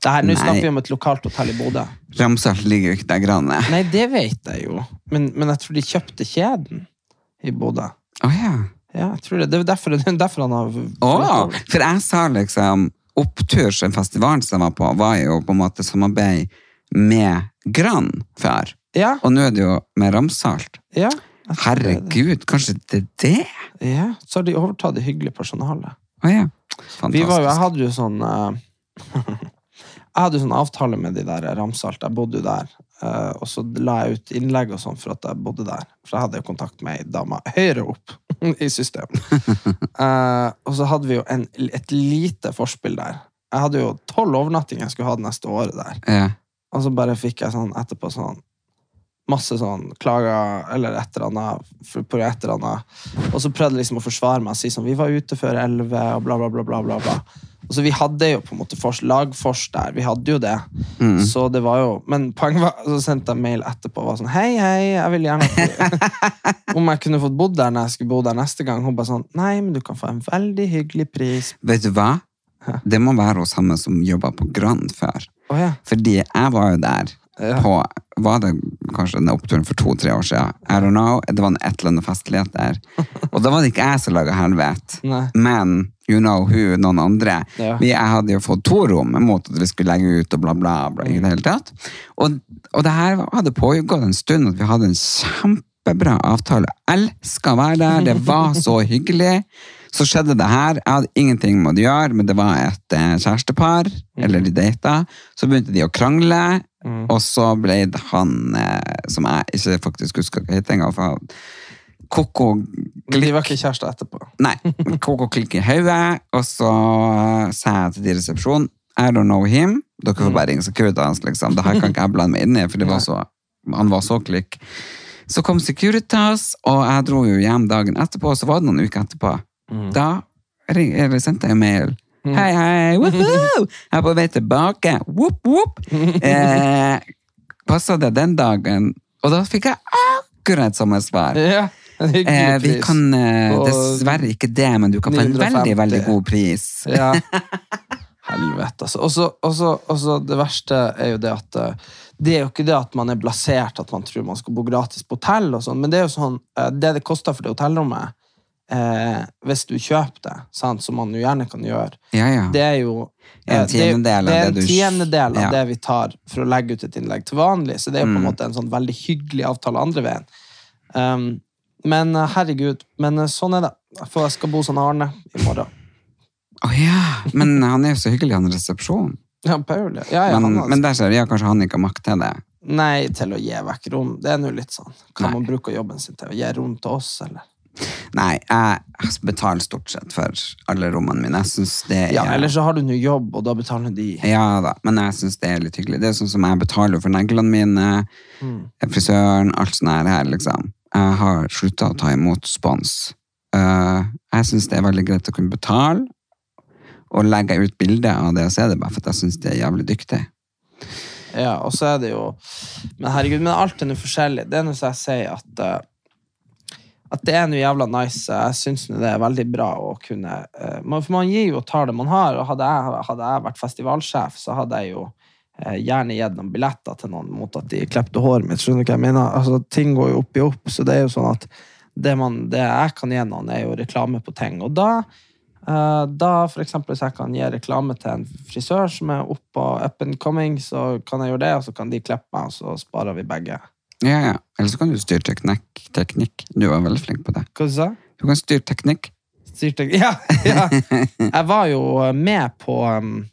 Det her, Nå snakker vi om et lokalt hotell i Bodø. Ramsalt ligger jo ikke der Gran er. Nei, det vet jeg jo, men, men jeg tror de kjøpte kjeden i Bodø. Oh, ja. Ja, jeg tror det. Det er derfor, det er derfor han har oh, for jeg sa liksom Opptur som festivalen som jeg var på, var jo på en måte samarbeid med Gran før. Ja, Og nå er det jo med Ramsalt. ja. er. Herregud, kanskje det er det? Ja, så har de overtatt det hyggelige personalet. Oh, ja. Vi var jo, jeg hadde jo sånn eh, Jeg hadde jo sånn avtale med de der Ramsalt. Jeg bodde jo der. eh, og så la jeg ut innlegg og sånn for at jeg bodde der. For jeg hadde jo kontakt med ei dame høyere opp i systemet. uh, og så hadde vi jo en, et lite forspill der. Jeg hadde jo tolv overnattinger jeg skulle ha det neste året der. Ja. Og så bare fikk jeg sånn etterpå sånn masse sånn klager eller et eller annet. På et eller annet. Og så prøvde jeg liksom å forsvare meg og si sånn Vi var ute før elleve, og bla, bla, bla. bla, bla, bla. Og så Vi hadde jo på en måte fors, lagfors der. Vi hadde jo det. Mm. Så det var jo Men poenget var Så sendte jeg mail etterpå og var sånn Hei, hei, jeg vil gjerne Om jeg kunne fått bodd der når jeg skulle bo der neste gang. Hun bare sånn Nei, men du kan få en veldig hyggelig pris. Vet du hva? Det må være hun samme som jobba på Grand før. Oh, ja. Fordi jeg var jo der Ja. på Var det kanskje den oppturen for to-tre år siden? I don't know. Det var en et eller annet festlighet der. Og da var det ikke jeg som laga helvete. Men you know who, noen andre. Ja. Vi, jeg hadde jo fått to rom mot at vi skulle legge ut og bla, bla, bla. i det hele tatt. Og, og det her hadde pågått en stund at vi hadde en kjempebra avtale. Elska å være der, det var så hyggelig. Så skjedde det her. Jeg hadde ingenting med å gjøre, men det var et eh, kjærestepar, eller de data. Så begynte de å krangle, og så ble det han eh, som jeg ikke faktisk husker hva heter engang, for Koko Men de var ikke kjærester etterpå. Nei, Koko klikk i hodet, og så eh, sa jeg til de i resepsjonen I don't know him. Dere får bare ringe securitas, liksom. Det her kan ikke jeg blande meg inn i, for det var så, han var så klikk. Så kom Securitas, og jeg dro jo hjem dagen etterpå, og så var det noen uker etterpå. Da eller sendte jeg mail. Hei, hei, woohoo! Jeg er på vei tilbake. Whoop, whoop. Eh, Passa det den dagen? Og da fikk jeg akkurat samme svar. Ja, Eh, vi kan eh, dessverre ikke det, men du kan få en 950. veldig, veldig god pris. Ja. Helvete, altså. Og så- Og så og så det verste er jo det at eh, Det er jo ikke det at man er blasert, at man tror man skal bo gratis på hotell, og sånn, men det er jo sånn eh, Det det koster for det hotellrommet, eh, hvis du kjøper det, sant, som man jo gjerne kan gjøre, Ja, ja. det er jo En eh, det tiendedel av det er det en tiende tiendedel av det vi tar for å legge ut et innlegg til vanlig, så det er jo på en Mm. måte en sånn veldig hyggelig avtale andre veien. Um, men eh, herregud, men eh, sånn er det. For jeg skal bo sånn Arne i morgen. Å ja, men han er jo så hyggelig, han resepsjonen. Ja, Paul, ja. ja, ja Men, han har- men der ser vi, ja, kanskje han ikke har makt til det. Nei, til å gi vekk rom. Det er nå litt sånn. Kan Nei. man bruke jobben sin til å gi rom til oss, eller? Nei, jeg betaler stort sett for alle rommene mine. Jeg synes det er... Ja, eller så har du nå jobb, og da betaler de. Ja da, men jeg synes det er litt hyggelig. Det er sånn som jeg betaler for neglene mine, Mm. frisøren, alt sånt her, liksom. Jeg har sluttet å ta imot spons. Eh, jeg synes det er veldig greit å kunne betale, og legge ut bilde av det så er det, bare for at jeg synes det er jævlig dyktig. Ja, og så er det jo Men herregud, men alt er nå forskjellig. Det er nå så jeg sier at eh, at det er noe jævla nice. Jeg syns det er veldig bra å kunne eh, For man gir jo og tar det man har, og hadde jeg, hadde jeg vært festivalsjef, så hadde jeg jo eh, gjerne gitt noen billetter til noen mot at de klepte håret mitt. Skjønner du hva jeg mener? Altså, ting går jo opp i opp, så det er jo sånn at det, man, det jeg kan gi noen, er jo reklame på ting. Og da, eh, da for eksempel, hvis jeg kan gi reklame til en frisør som er oppe og up and coming, så kan jeg gjøre det, og så kan de klippe meg, og så sparer vi begge. Ja, ja. Eller så kan du styre teknikk. teknikk. Du var veldig flink på det. Hva du sa Du kan styre teknikk. Styrte Ja, ja. Jeg var jo med på um,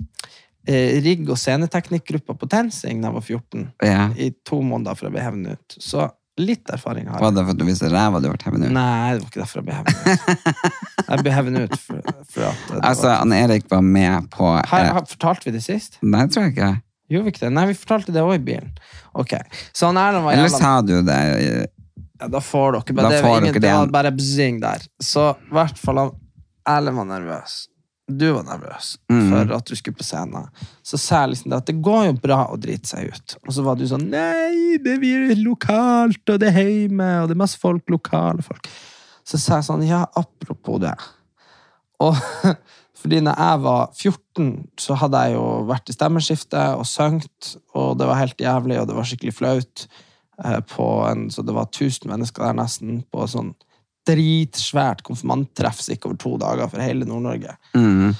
eh, rigg- og sceneteknikkgruppa på TenSing da jeg var 14, Ja. i to måneder for å bli hevnet ut. Så litt erfaring har Var jeg. det for at du viste ræva du ble hevnet ut? Nei, det var ikke derfor jeg ble hevnet ut. Jeg ble hevnet ut for, for at Altså, var... Ann Erik var med på Her, eh, har, Fortalte vi det sist? Nei, tror jeg ikke. Gjorde vi ikke det? Nei, vi fortalte det òg i bilen. Ok, Så han Erlend var Eller jævla sa du det? Ja, da får dere bare Da det. får dere det var bare bzing der. Så i hvert fall han Erlend var nervøs. Du var nervøs Mm. for at du skulle på scenen. Så sa jeg liksom det at det går jo bra å drite seg ut. Og så var du sånn Nei, det blir lokalt, og det er hjemme, og det er masse folk, lokale folk. Så sa jeg sånn Ja, apropos det. Og fordi når jeg var 14, så hadde jeg jo vært i stemmeskifte og sunget, og det var helt jævlig, og det var skikkelig flaut. eh, På en, så det var 1000 mennesker der nesten, på sånn dritsvært konfirmanttreff som gikk over to dager for hele Nord-Norge. Mm.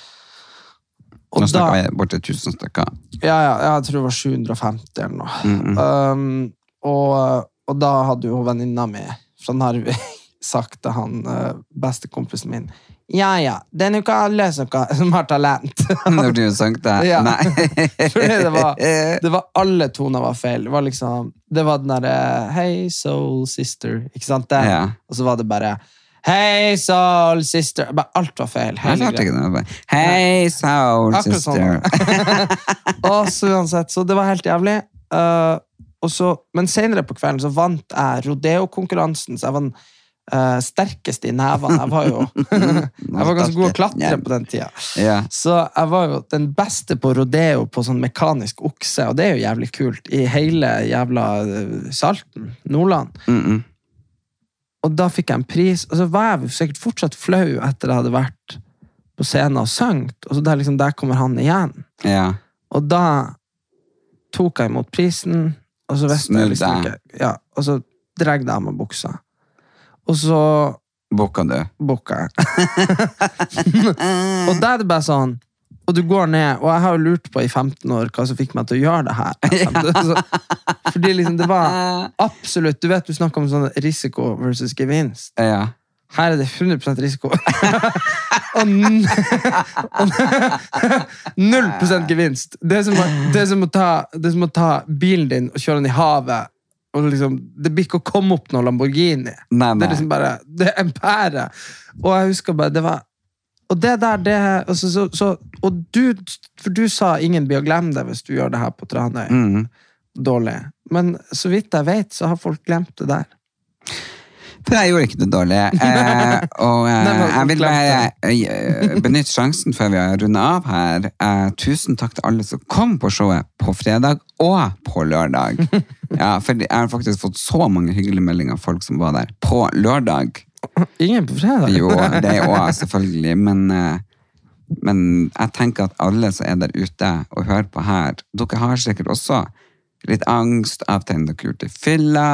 Og Nå snakker vi borti tusen stykker. ja, ja, jeg tror det var 750 eller noe. Mm, Um, og, og da hadde jo venninna mi fra Narvik sagt til han uh, bestekompisen min Ja, ja, er jo ikke alle som, har talent. Når du sang det? Ja. Nei. Fordi det var, det var alle toner var feil. Det var liksom Det var den derre Hey, soul sister. Ikke sant? Det, Ja. Og så var det bare Hey, soul sister. Bare alt var feil. Hele greia. Hei, soul Akkurat sånn. sister. og så uansett, så det var helt jævlig. Uh, så, men senere på kvelden så vant jeg rodeo-konkurransen, så jeg var den eh, sterkeste i nevene. Jeg var jo jeg var ganske god å klatre på den tida. Ja. Så jeg var jo den beste på rodeo på sånn mekanisk okse, og det er jo jævlig kult, i hele jævla eh, Salten, Nordland. Mm -mm. Og da fikk jeg en pris, og så var jeg sikkert fortsatt flau etter jeg hadde vært på scenen og sunget, og så der, liksom, der kommer han igjen. ja. Og da tok jeg imot prisen, og så visste jeg liksom ikke Ja, og så dregde jeg av meg buksa. Og så Bokka du? Bokka jeg. og da er det bare sånn Og du går ned, og jeg har jo lurt på i 15 år hva som fikk meg til å gjøre det her. Så, fordi liksom det var absolutt Du vet du snakker om sånn risiko versus gevinst. Ja. Her er det 100 risiko. og, n- og 0 gevinst. Det er, som å, det, er som å ta, det er som å ta bilen din og kjøre den i havet. Og liksom, det blir ikke å komme opp noen Lamborghini. Nei, Det er liksom bare, det er en pære. Og jeg husker bare, det var Og det der, det altså, så, så, Og du, for du sa ingen blir å glemme det hvis du gjør det her på Tranøy. Mm. Dårlig. Men så vidt jeg vet, så har folk glemt det der. Jeg gjorde ikke det dårlig. Eh, og eh, jeg vil bare eh, benytte sjansen før vi har runda av her. Eh, tusen takk til alle som kom på showet på fredag og på lørdag. Ja, for jeg har faktisk fått så mange hyggelige meldinger av folk som var der på lørdag. Ingen på fredag? Jo, det òg selvfølgelig, men, eh, men jeg tenker at alle som er der ute og hører på her, dere har sikkert også litt angst av ting dere gjort i fylla,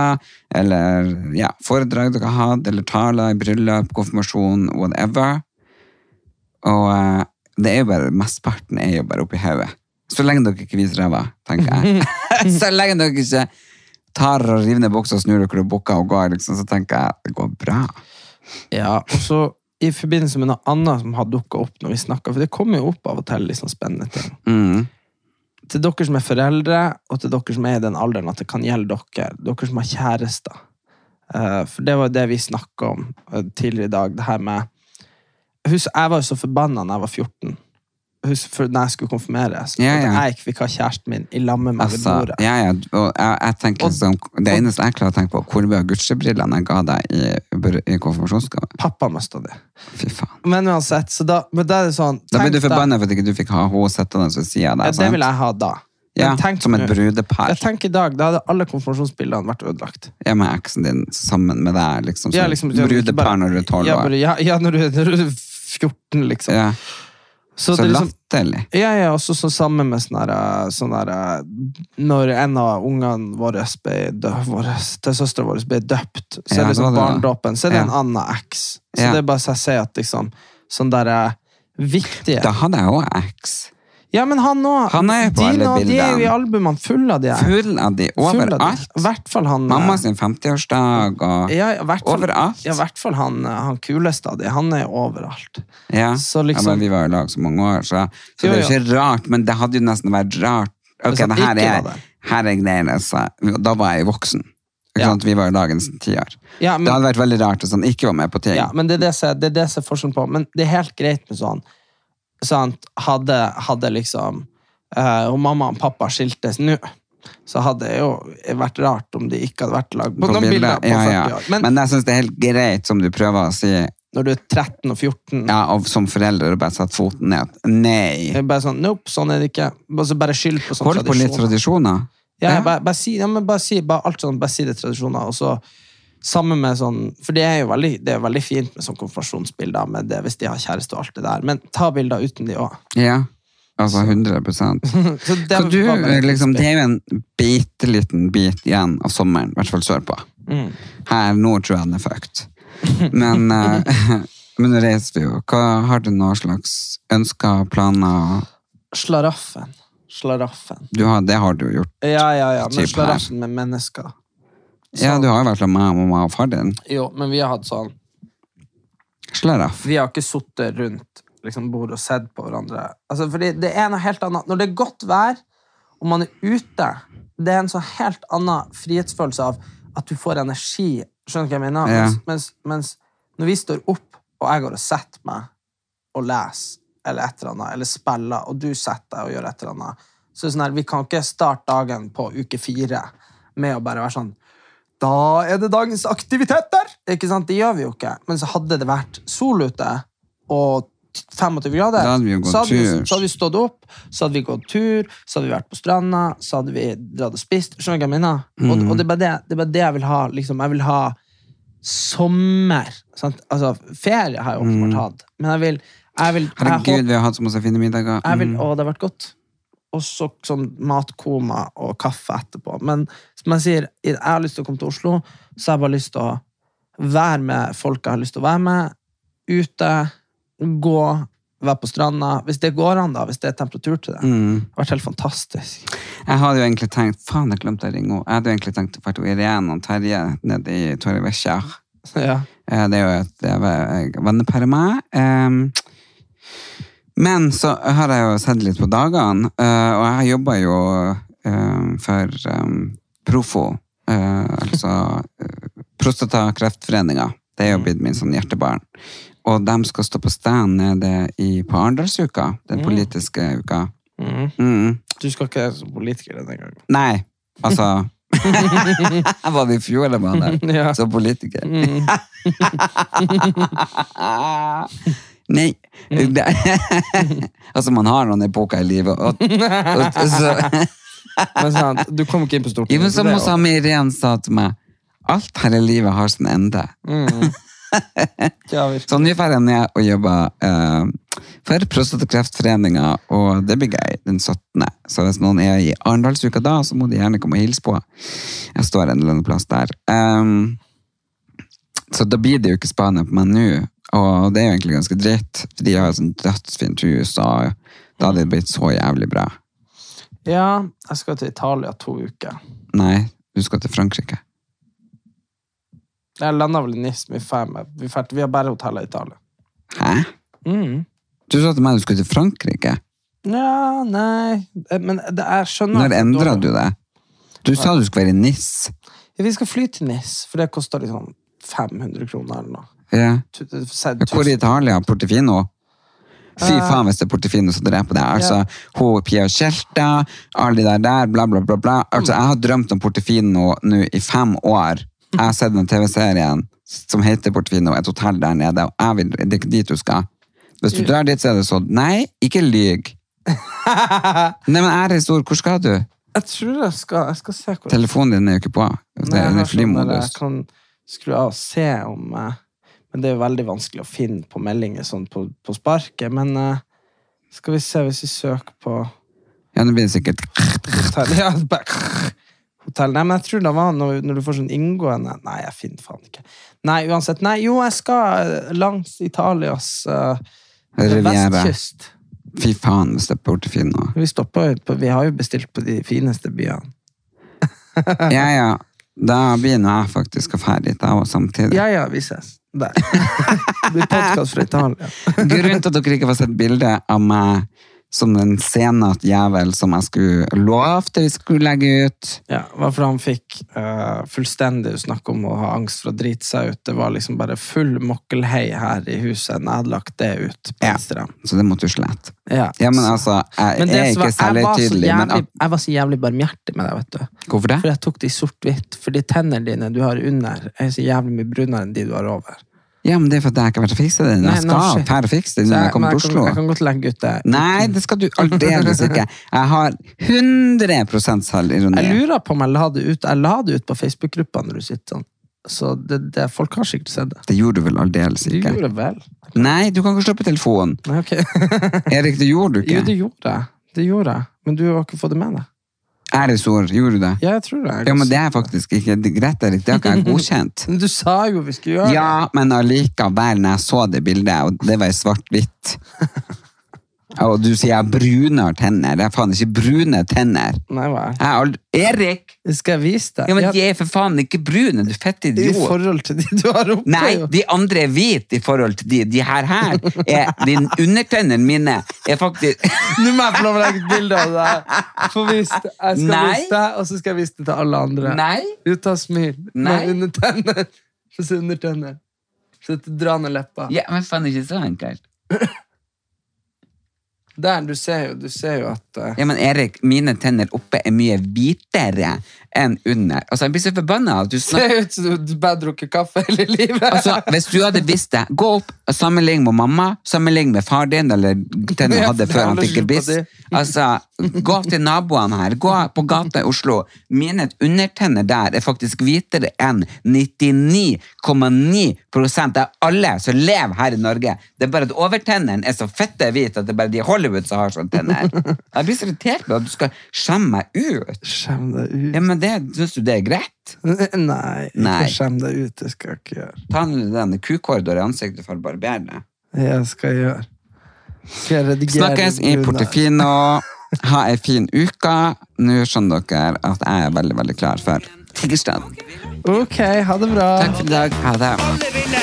eller ja, foredrag dere har hatt, eller taler i bryllup, konfirmasjon, whatever. Og eh, det er jo bare, mesteparten er jo bare oppi hodet. Så lenge dere ikke viser ræva, tenker jeg. så lenge dere ikke tar og river ned buksa og snur dere og bukker og går, liksom, så tenker jeg det går bra. Ja, og så i forbindelse med noe annet som har dukket opp når vi snakker, for det kommer jo opp av og til sånn spennende ting. Mm. Til dere som er foreldre, og til dere som er i den alderen at det kan gjelde dere, dere som har kjærester. Eh, For det var jo det vi snakket om eh, tidligere i dag, det her med Husk, jeg var jo så forbanna da jeg var 14. For når jeg skulle konfirmeres. Ja, At ja. jeg ikke fikk ha kjæresten min i lag med meg Altså, bordet. ja, ja, og jeg, jeg tenker Og- som, Det eneste jeg klarer å tenke på, hvor ble Gucci-brillene jeg ga deg i, i konfirmasjonsgave? Pappa mista det. Fy faen. Men uansett, så da, men da er det sånn Da blir du forbanna for at ikke du fikk ha henne sittende ved sida av Ja, det vil jeg ha da. Ja, tenk som et brudepar. Jeg tenker i dag, Da hadde alle konfirmasjonsbildene vært ødelagt. Jeg med eksen din sammen med deg, liksom. Som Ja, liksom, brudepar når du er tolv ja, år. Ja, ja når du er 14, liksom. Ja, Så, så liksom, latterlig. ja, ja, også så sammen med sånn der, sånn der Når en av ungene våre til søstera vår ble døpt, så Ja, er det liksom det var så er det Ja. en annen eks. Så Ja. det er bare så jeg sier at liksom Sånn der viktige Da hadde jeg òg eks. Ja, men han òg. Han er jo på de, alle nå- de er jo i albumene fulle av de her. Full av de overalt. I hvert fall han Mamma sin 50-årsdag og ja, Overalt. Ja, i hvert fall han, han kuleste av de. Han er jo overalt. Ja, Så liksom- ja men vi var i lag så mange år, så, så Jo, det er jo jo. ikke rart, men det hadde jo nesten vært rart. Ok, det her er, her er greiene, så da var jeg voksen. Ikke Ja. sant? Vi var jo lag tiår. ti år. Ja, men, Det hadde vært veldig rart hvis han ikke var med på ting. ja, men det er det som er forskjellen på. Men det er helt greit med sånn. Sant? Hadde, hadde liksom eh, Og mamma og pappa skiltes nå, så hadde det jo vært rart om de ikke hadde vært lagd lag på, På noen bilder på 40 ja, ja. år. Men, Men jeg syns det er helt greit, som du prøver å si, når du er 13 og 14 ja, og som forelder, og bare satt foten ned. Nei. det er bare sånn, Nope, sånn er det ikke. Bare, bare skyld på sånne Hold på litt tradisjoner. tradisjoner. Ja, Ja. Bare, bare, si, ja, men bare si bare alt sånn, bare si det er tradisjoner, og så sammen med sånn For det er jo veldig, det er veldig fint med sånn konfirmasjonsbilder med det, hvis de har kjæreste og alt det der, men ta bilder uten de òg. Ja. Altså 100 Så det Så du, liksom, Det er jo en bitte liten bit igjen av sommeren, i hvert fall sørpå. Mm. Her nord tror jeg den er fucked. Men, eh, men nå reiser vi jo. Hva Har du noen slags ønsker, planer? Slaraffen. Slaraffen. Du har, det har du jo gjort. Ja, ja, ja, men slaraffen med mennesker. Så- Ja, du har jo vært sammen med mamma og far din. Jo, men vi har hatt sånn Slaraff. Vi har ikke sittet rundt liksom, bordet og sett på hverandre. Altså, fordi det er noe helt annet. Når det er godt vær, og man er ute, det er en sånn helt annen frihetsfølelse av at du får energi. Skjønner du hva jeg mener? Ja. Mens, mens, når vi står opp, og jeg går og setter meg og leser, eller et eller annet, eller spiller, og du setter deg og gjør et eller annet, så er det sånn her, vi kan ikke starte dagen på uke fire med å bare være sånn da er det dagens aktiviteter! Ikke sant? Det gjør vi jo ikke. Men så hadde det vært sol ute og 25 grader, hadde vi så, hadde vi, så hadde vi stått opp, så hadde vi gått tur, så hadde vi vært på stranda, så hadde vi dratt og spist. Skjønner du hva jeg mener? Mm. Og, og det, er bare det, det er bare det jeg vil ha. Liksom. Jeg vil ha sommer. Sant? Altså, ferie har jeg åpenbart hatt, men jeg vil, jeg vil jeg Mm. Herregud, håper- vi har hatt så masse fine middager. jeg vil, Mm. å, det har vært godt. Og så sånn matkoma og kaffe etterpå. Men som jeg sier, jeg har lyst til å komme til Oslo, så har jeg bare lyst til å være med folk jeg har lyst til å være med. Ute, gå, være på stranda. Hvis det går an, da. Hvis det er temperatur til det. Mm. Det har vært helt fantastisk. Jeg hadde jo egentlig tenkt Faen, jeg glemte å ringe henne. Jeg hadde jo egentlig tenkt å dra til Irene og Terje nede i Torrevieja. Ja. Eh, Det er jo et det er vennepar av meg. Men så har jeg jo sett litt på dagene, eh, og jeg jobber jo eh, for um, Profo, eh, altså Prostatakreftforeninga. Det er jo blitt min sånn hjertebarn. Og de skal stå på stand nede i, på Arendalsuka, den politiske uka. Mm. Mm. Du skal ikke være som politiker denne gangen. Nei, altså Jeg var det i fjor, eller var det? Ja. Som politiker. Nei. Det, altså, man har noen epoker i livet, og, og, så, Men sant, du kom ikke inn på Ja, Stortinget. men som er Miriam sa til meg, alt her i livet har sin ende. Ja, virkelig. Så nå drar jeg ned og jobber eh, for Prostatakreftforeninga, og det blir gøy den 17. Så hvis noen er i Arendalsuka da, så må de gjerne komme og hilse på. Jeg står en eller annen plass der. Um, så da blir det jo ikke Spania på meg nå, og det er jo egentlig ganske dritt, for de har et sånt dødsfint hus, og da hadde det blitt så jævlig bra. Ja, jeg skal til Italia to uker. Nei, du skal til Frankrike. Jeg landa vel i NIS med. Vi, fært, vi har bare hoteller i Italia. Hæ? Mm. Du sa til meg du skulle til Frankrike. Ja, nei Eh, Men det, jeg skjønner Når endra du det? Du sa du skulle være i NIS. Ja, vi skal fly til NIS, for det koster liksom 500 kroner eller noe. Ja. Hvor i 1000. Italia? Portefino? Fy Eh. faen hvis det er Portefino som dreper deg. Altså, hun Pia Kjelta, alle de der der, bla, bla, bla. bla. Altså, jeg har drømt om Portefino nå i fem år. Jeg har sett den TV-serien som heter Portefino, et hotell der nede, og jeg vil, det er ikke dit du skal. Hvis du drar dit, så er det sånn Nei, ikke lyg. Nei, men ære stor, hvor skal du? Jeg tror jeg skal, jeg skal se hvor Telefonen din er jo ikke på. Det er i sånn flymodus. Jeg kan skru av og se om eh, Men det er jo veldig vanskelig å finne på meldinger sånn på, på sparket. Men uh, skal vi se hvis vi søker på Ja, det blir sikkert hotell ja, hotell. Nei, men jeg tror det var når, når du får sånn inngående Nei, jeg finner faen ikke. Nei, uansett. Nei, jo, jeg skal eh, langs Italias uh, vestkyst. Fy faen hvis det er nå. Vi stopper jo på Vi har jo bestilt på de fineste byene. Ja, ja. Da begynner jeg faktisk å dra dit, jeg òg, samtidig. Ja, ja, vi ses. Der. Det blir podkast fra Italia. Grunnen til at dere ikke får sett bilde av meg som den senete jævel som jeg skulle lovte vi skulle legge ut. Ja, var fordi han fikk uh, fullstendig snakk om å ha angst for å drite seg ut. Det var liksom bare full mokkelhei her i huset. Jeg hadde lagt det ut på Ja. Instagram. Så det måtte du slette. Ja, Ja, men altså, jeg Men er ikke særlig var men Jeg var så jævlig barmhjertig med deg, vet du. Hvorfor det? For jeg tok det i sort-hvitt. Fordi tennene dine du har under, er så jævlig mye brunere enn de du har over. Ja, men det er for at jeg ikke har vært og fikse det. Jeg skal dra og fikse den når jeg jeg, kommer til Oslo. jeg kan godt legge ut det. Nei, det skal du aldeles ikke. Jeg har 100% Jeg lurer på om jeg la det ut Jeg la det ut på Facebook-gruppa når du sitter sånn. Så det, det, folk har sikkert sett det. Det gjorde du vel aldeles Du ikke? gjorde vel? Nei, du kan ikke slå på telefonen. Nei, ok. Erik, det gjorde du ikke. Jo, det gjorde jeg. Det gjorde jeg. Men du har ikke fått det med deg. Æresord, gjorde du det? Ja, jeg tror det. Ja, men det er faktisk ikke greit. Det har ikke jeg godkjent. Men Du sa jo vi skulle gjøre det. Ja, men allikevel, når jeg så det bildet, og det var i svart-hvitt Og du sier jeg har brunere tenner. Jeg har faen ikke brune tenner. Nei, hva Jeg har aldri... Erik! det? Skal jeg vise deg? Ja, men De er for faen ikke brune, du fette I forhold til de du har oppe. Nei, jo. de andre er hvite i forhold til de. De her her er De undertennene mine er faktisk Nå må jeg få lov å legge et bilde av deg. Få vist det. Jeg skal Nei. vise deg, og så skal jeg vise det til alle andre. Nei. Du tar smil. Nei. Med undertenner. Få se undertenner. Så dra ned leppa. Ja, men faen, ikke så enkelt. Der, du ser jo, du ser jo at uh... Ja, men Erik, mine tenner oppe er mye hvitere enn under. Altså, Jeg blir så forbanna du snakker ser ut som du bare har drukket kaffe hele livet. Altså, Hvis du hadde visst det, gå opp og sammenlign med mamma, sammenlign med far din, eller tenner du hadde før han fikk gebiss. Altså, gå til naboene her, gå på gata i Oslo. Mine undertenner der er faktisk hvitere enn 99,9% av alle som lever her i Norge. Det er bare at overtennene er så fette hvite at det er bare de i Hollywood som har sånne tenner. Jeg blir så irritert på at du skal skjemme meg ut. Skjem deg ut. Ja, men det, Syns du det er greit? Nei, ikke Nei. skjem deg ut. Det skal jeg ikke gjøre. Ta nå den kukhåret i ansiktet for å barbere det. Jeg skal gjøre. Skal Snakkes i brune? Ha ei en fin uke. Nå skjønner dere at jeg er veldig veldig klar for tirsdag. Ok, ha det bra. Takk for i dag. Ha det.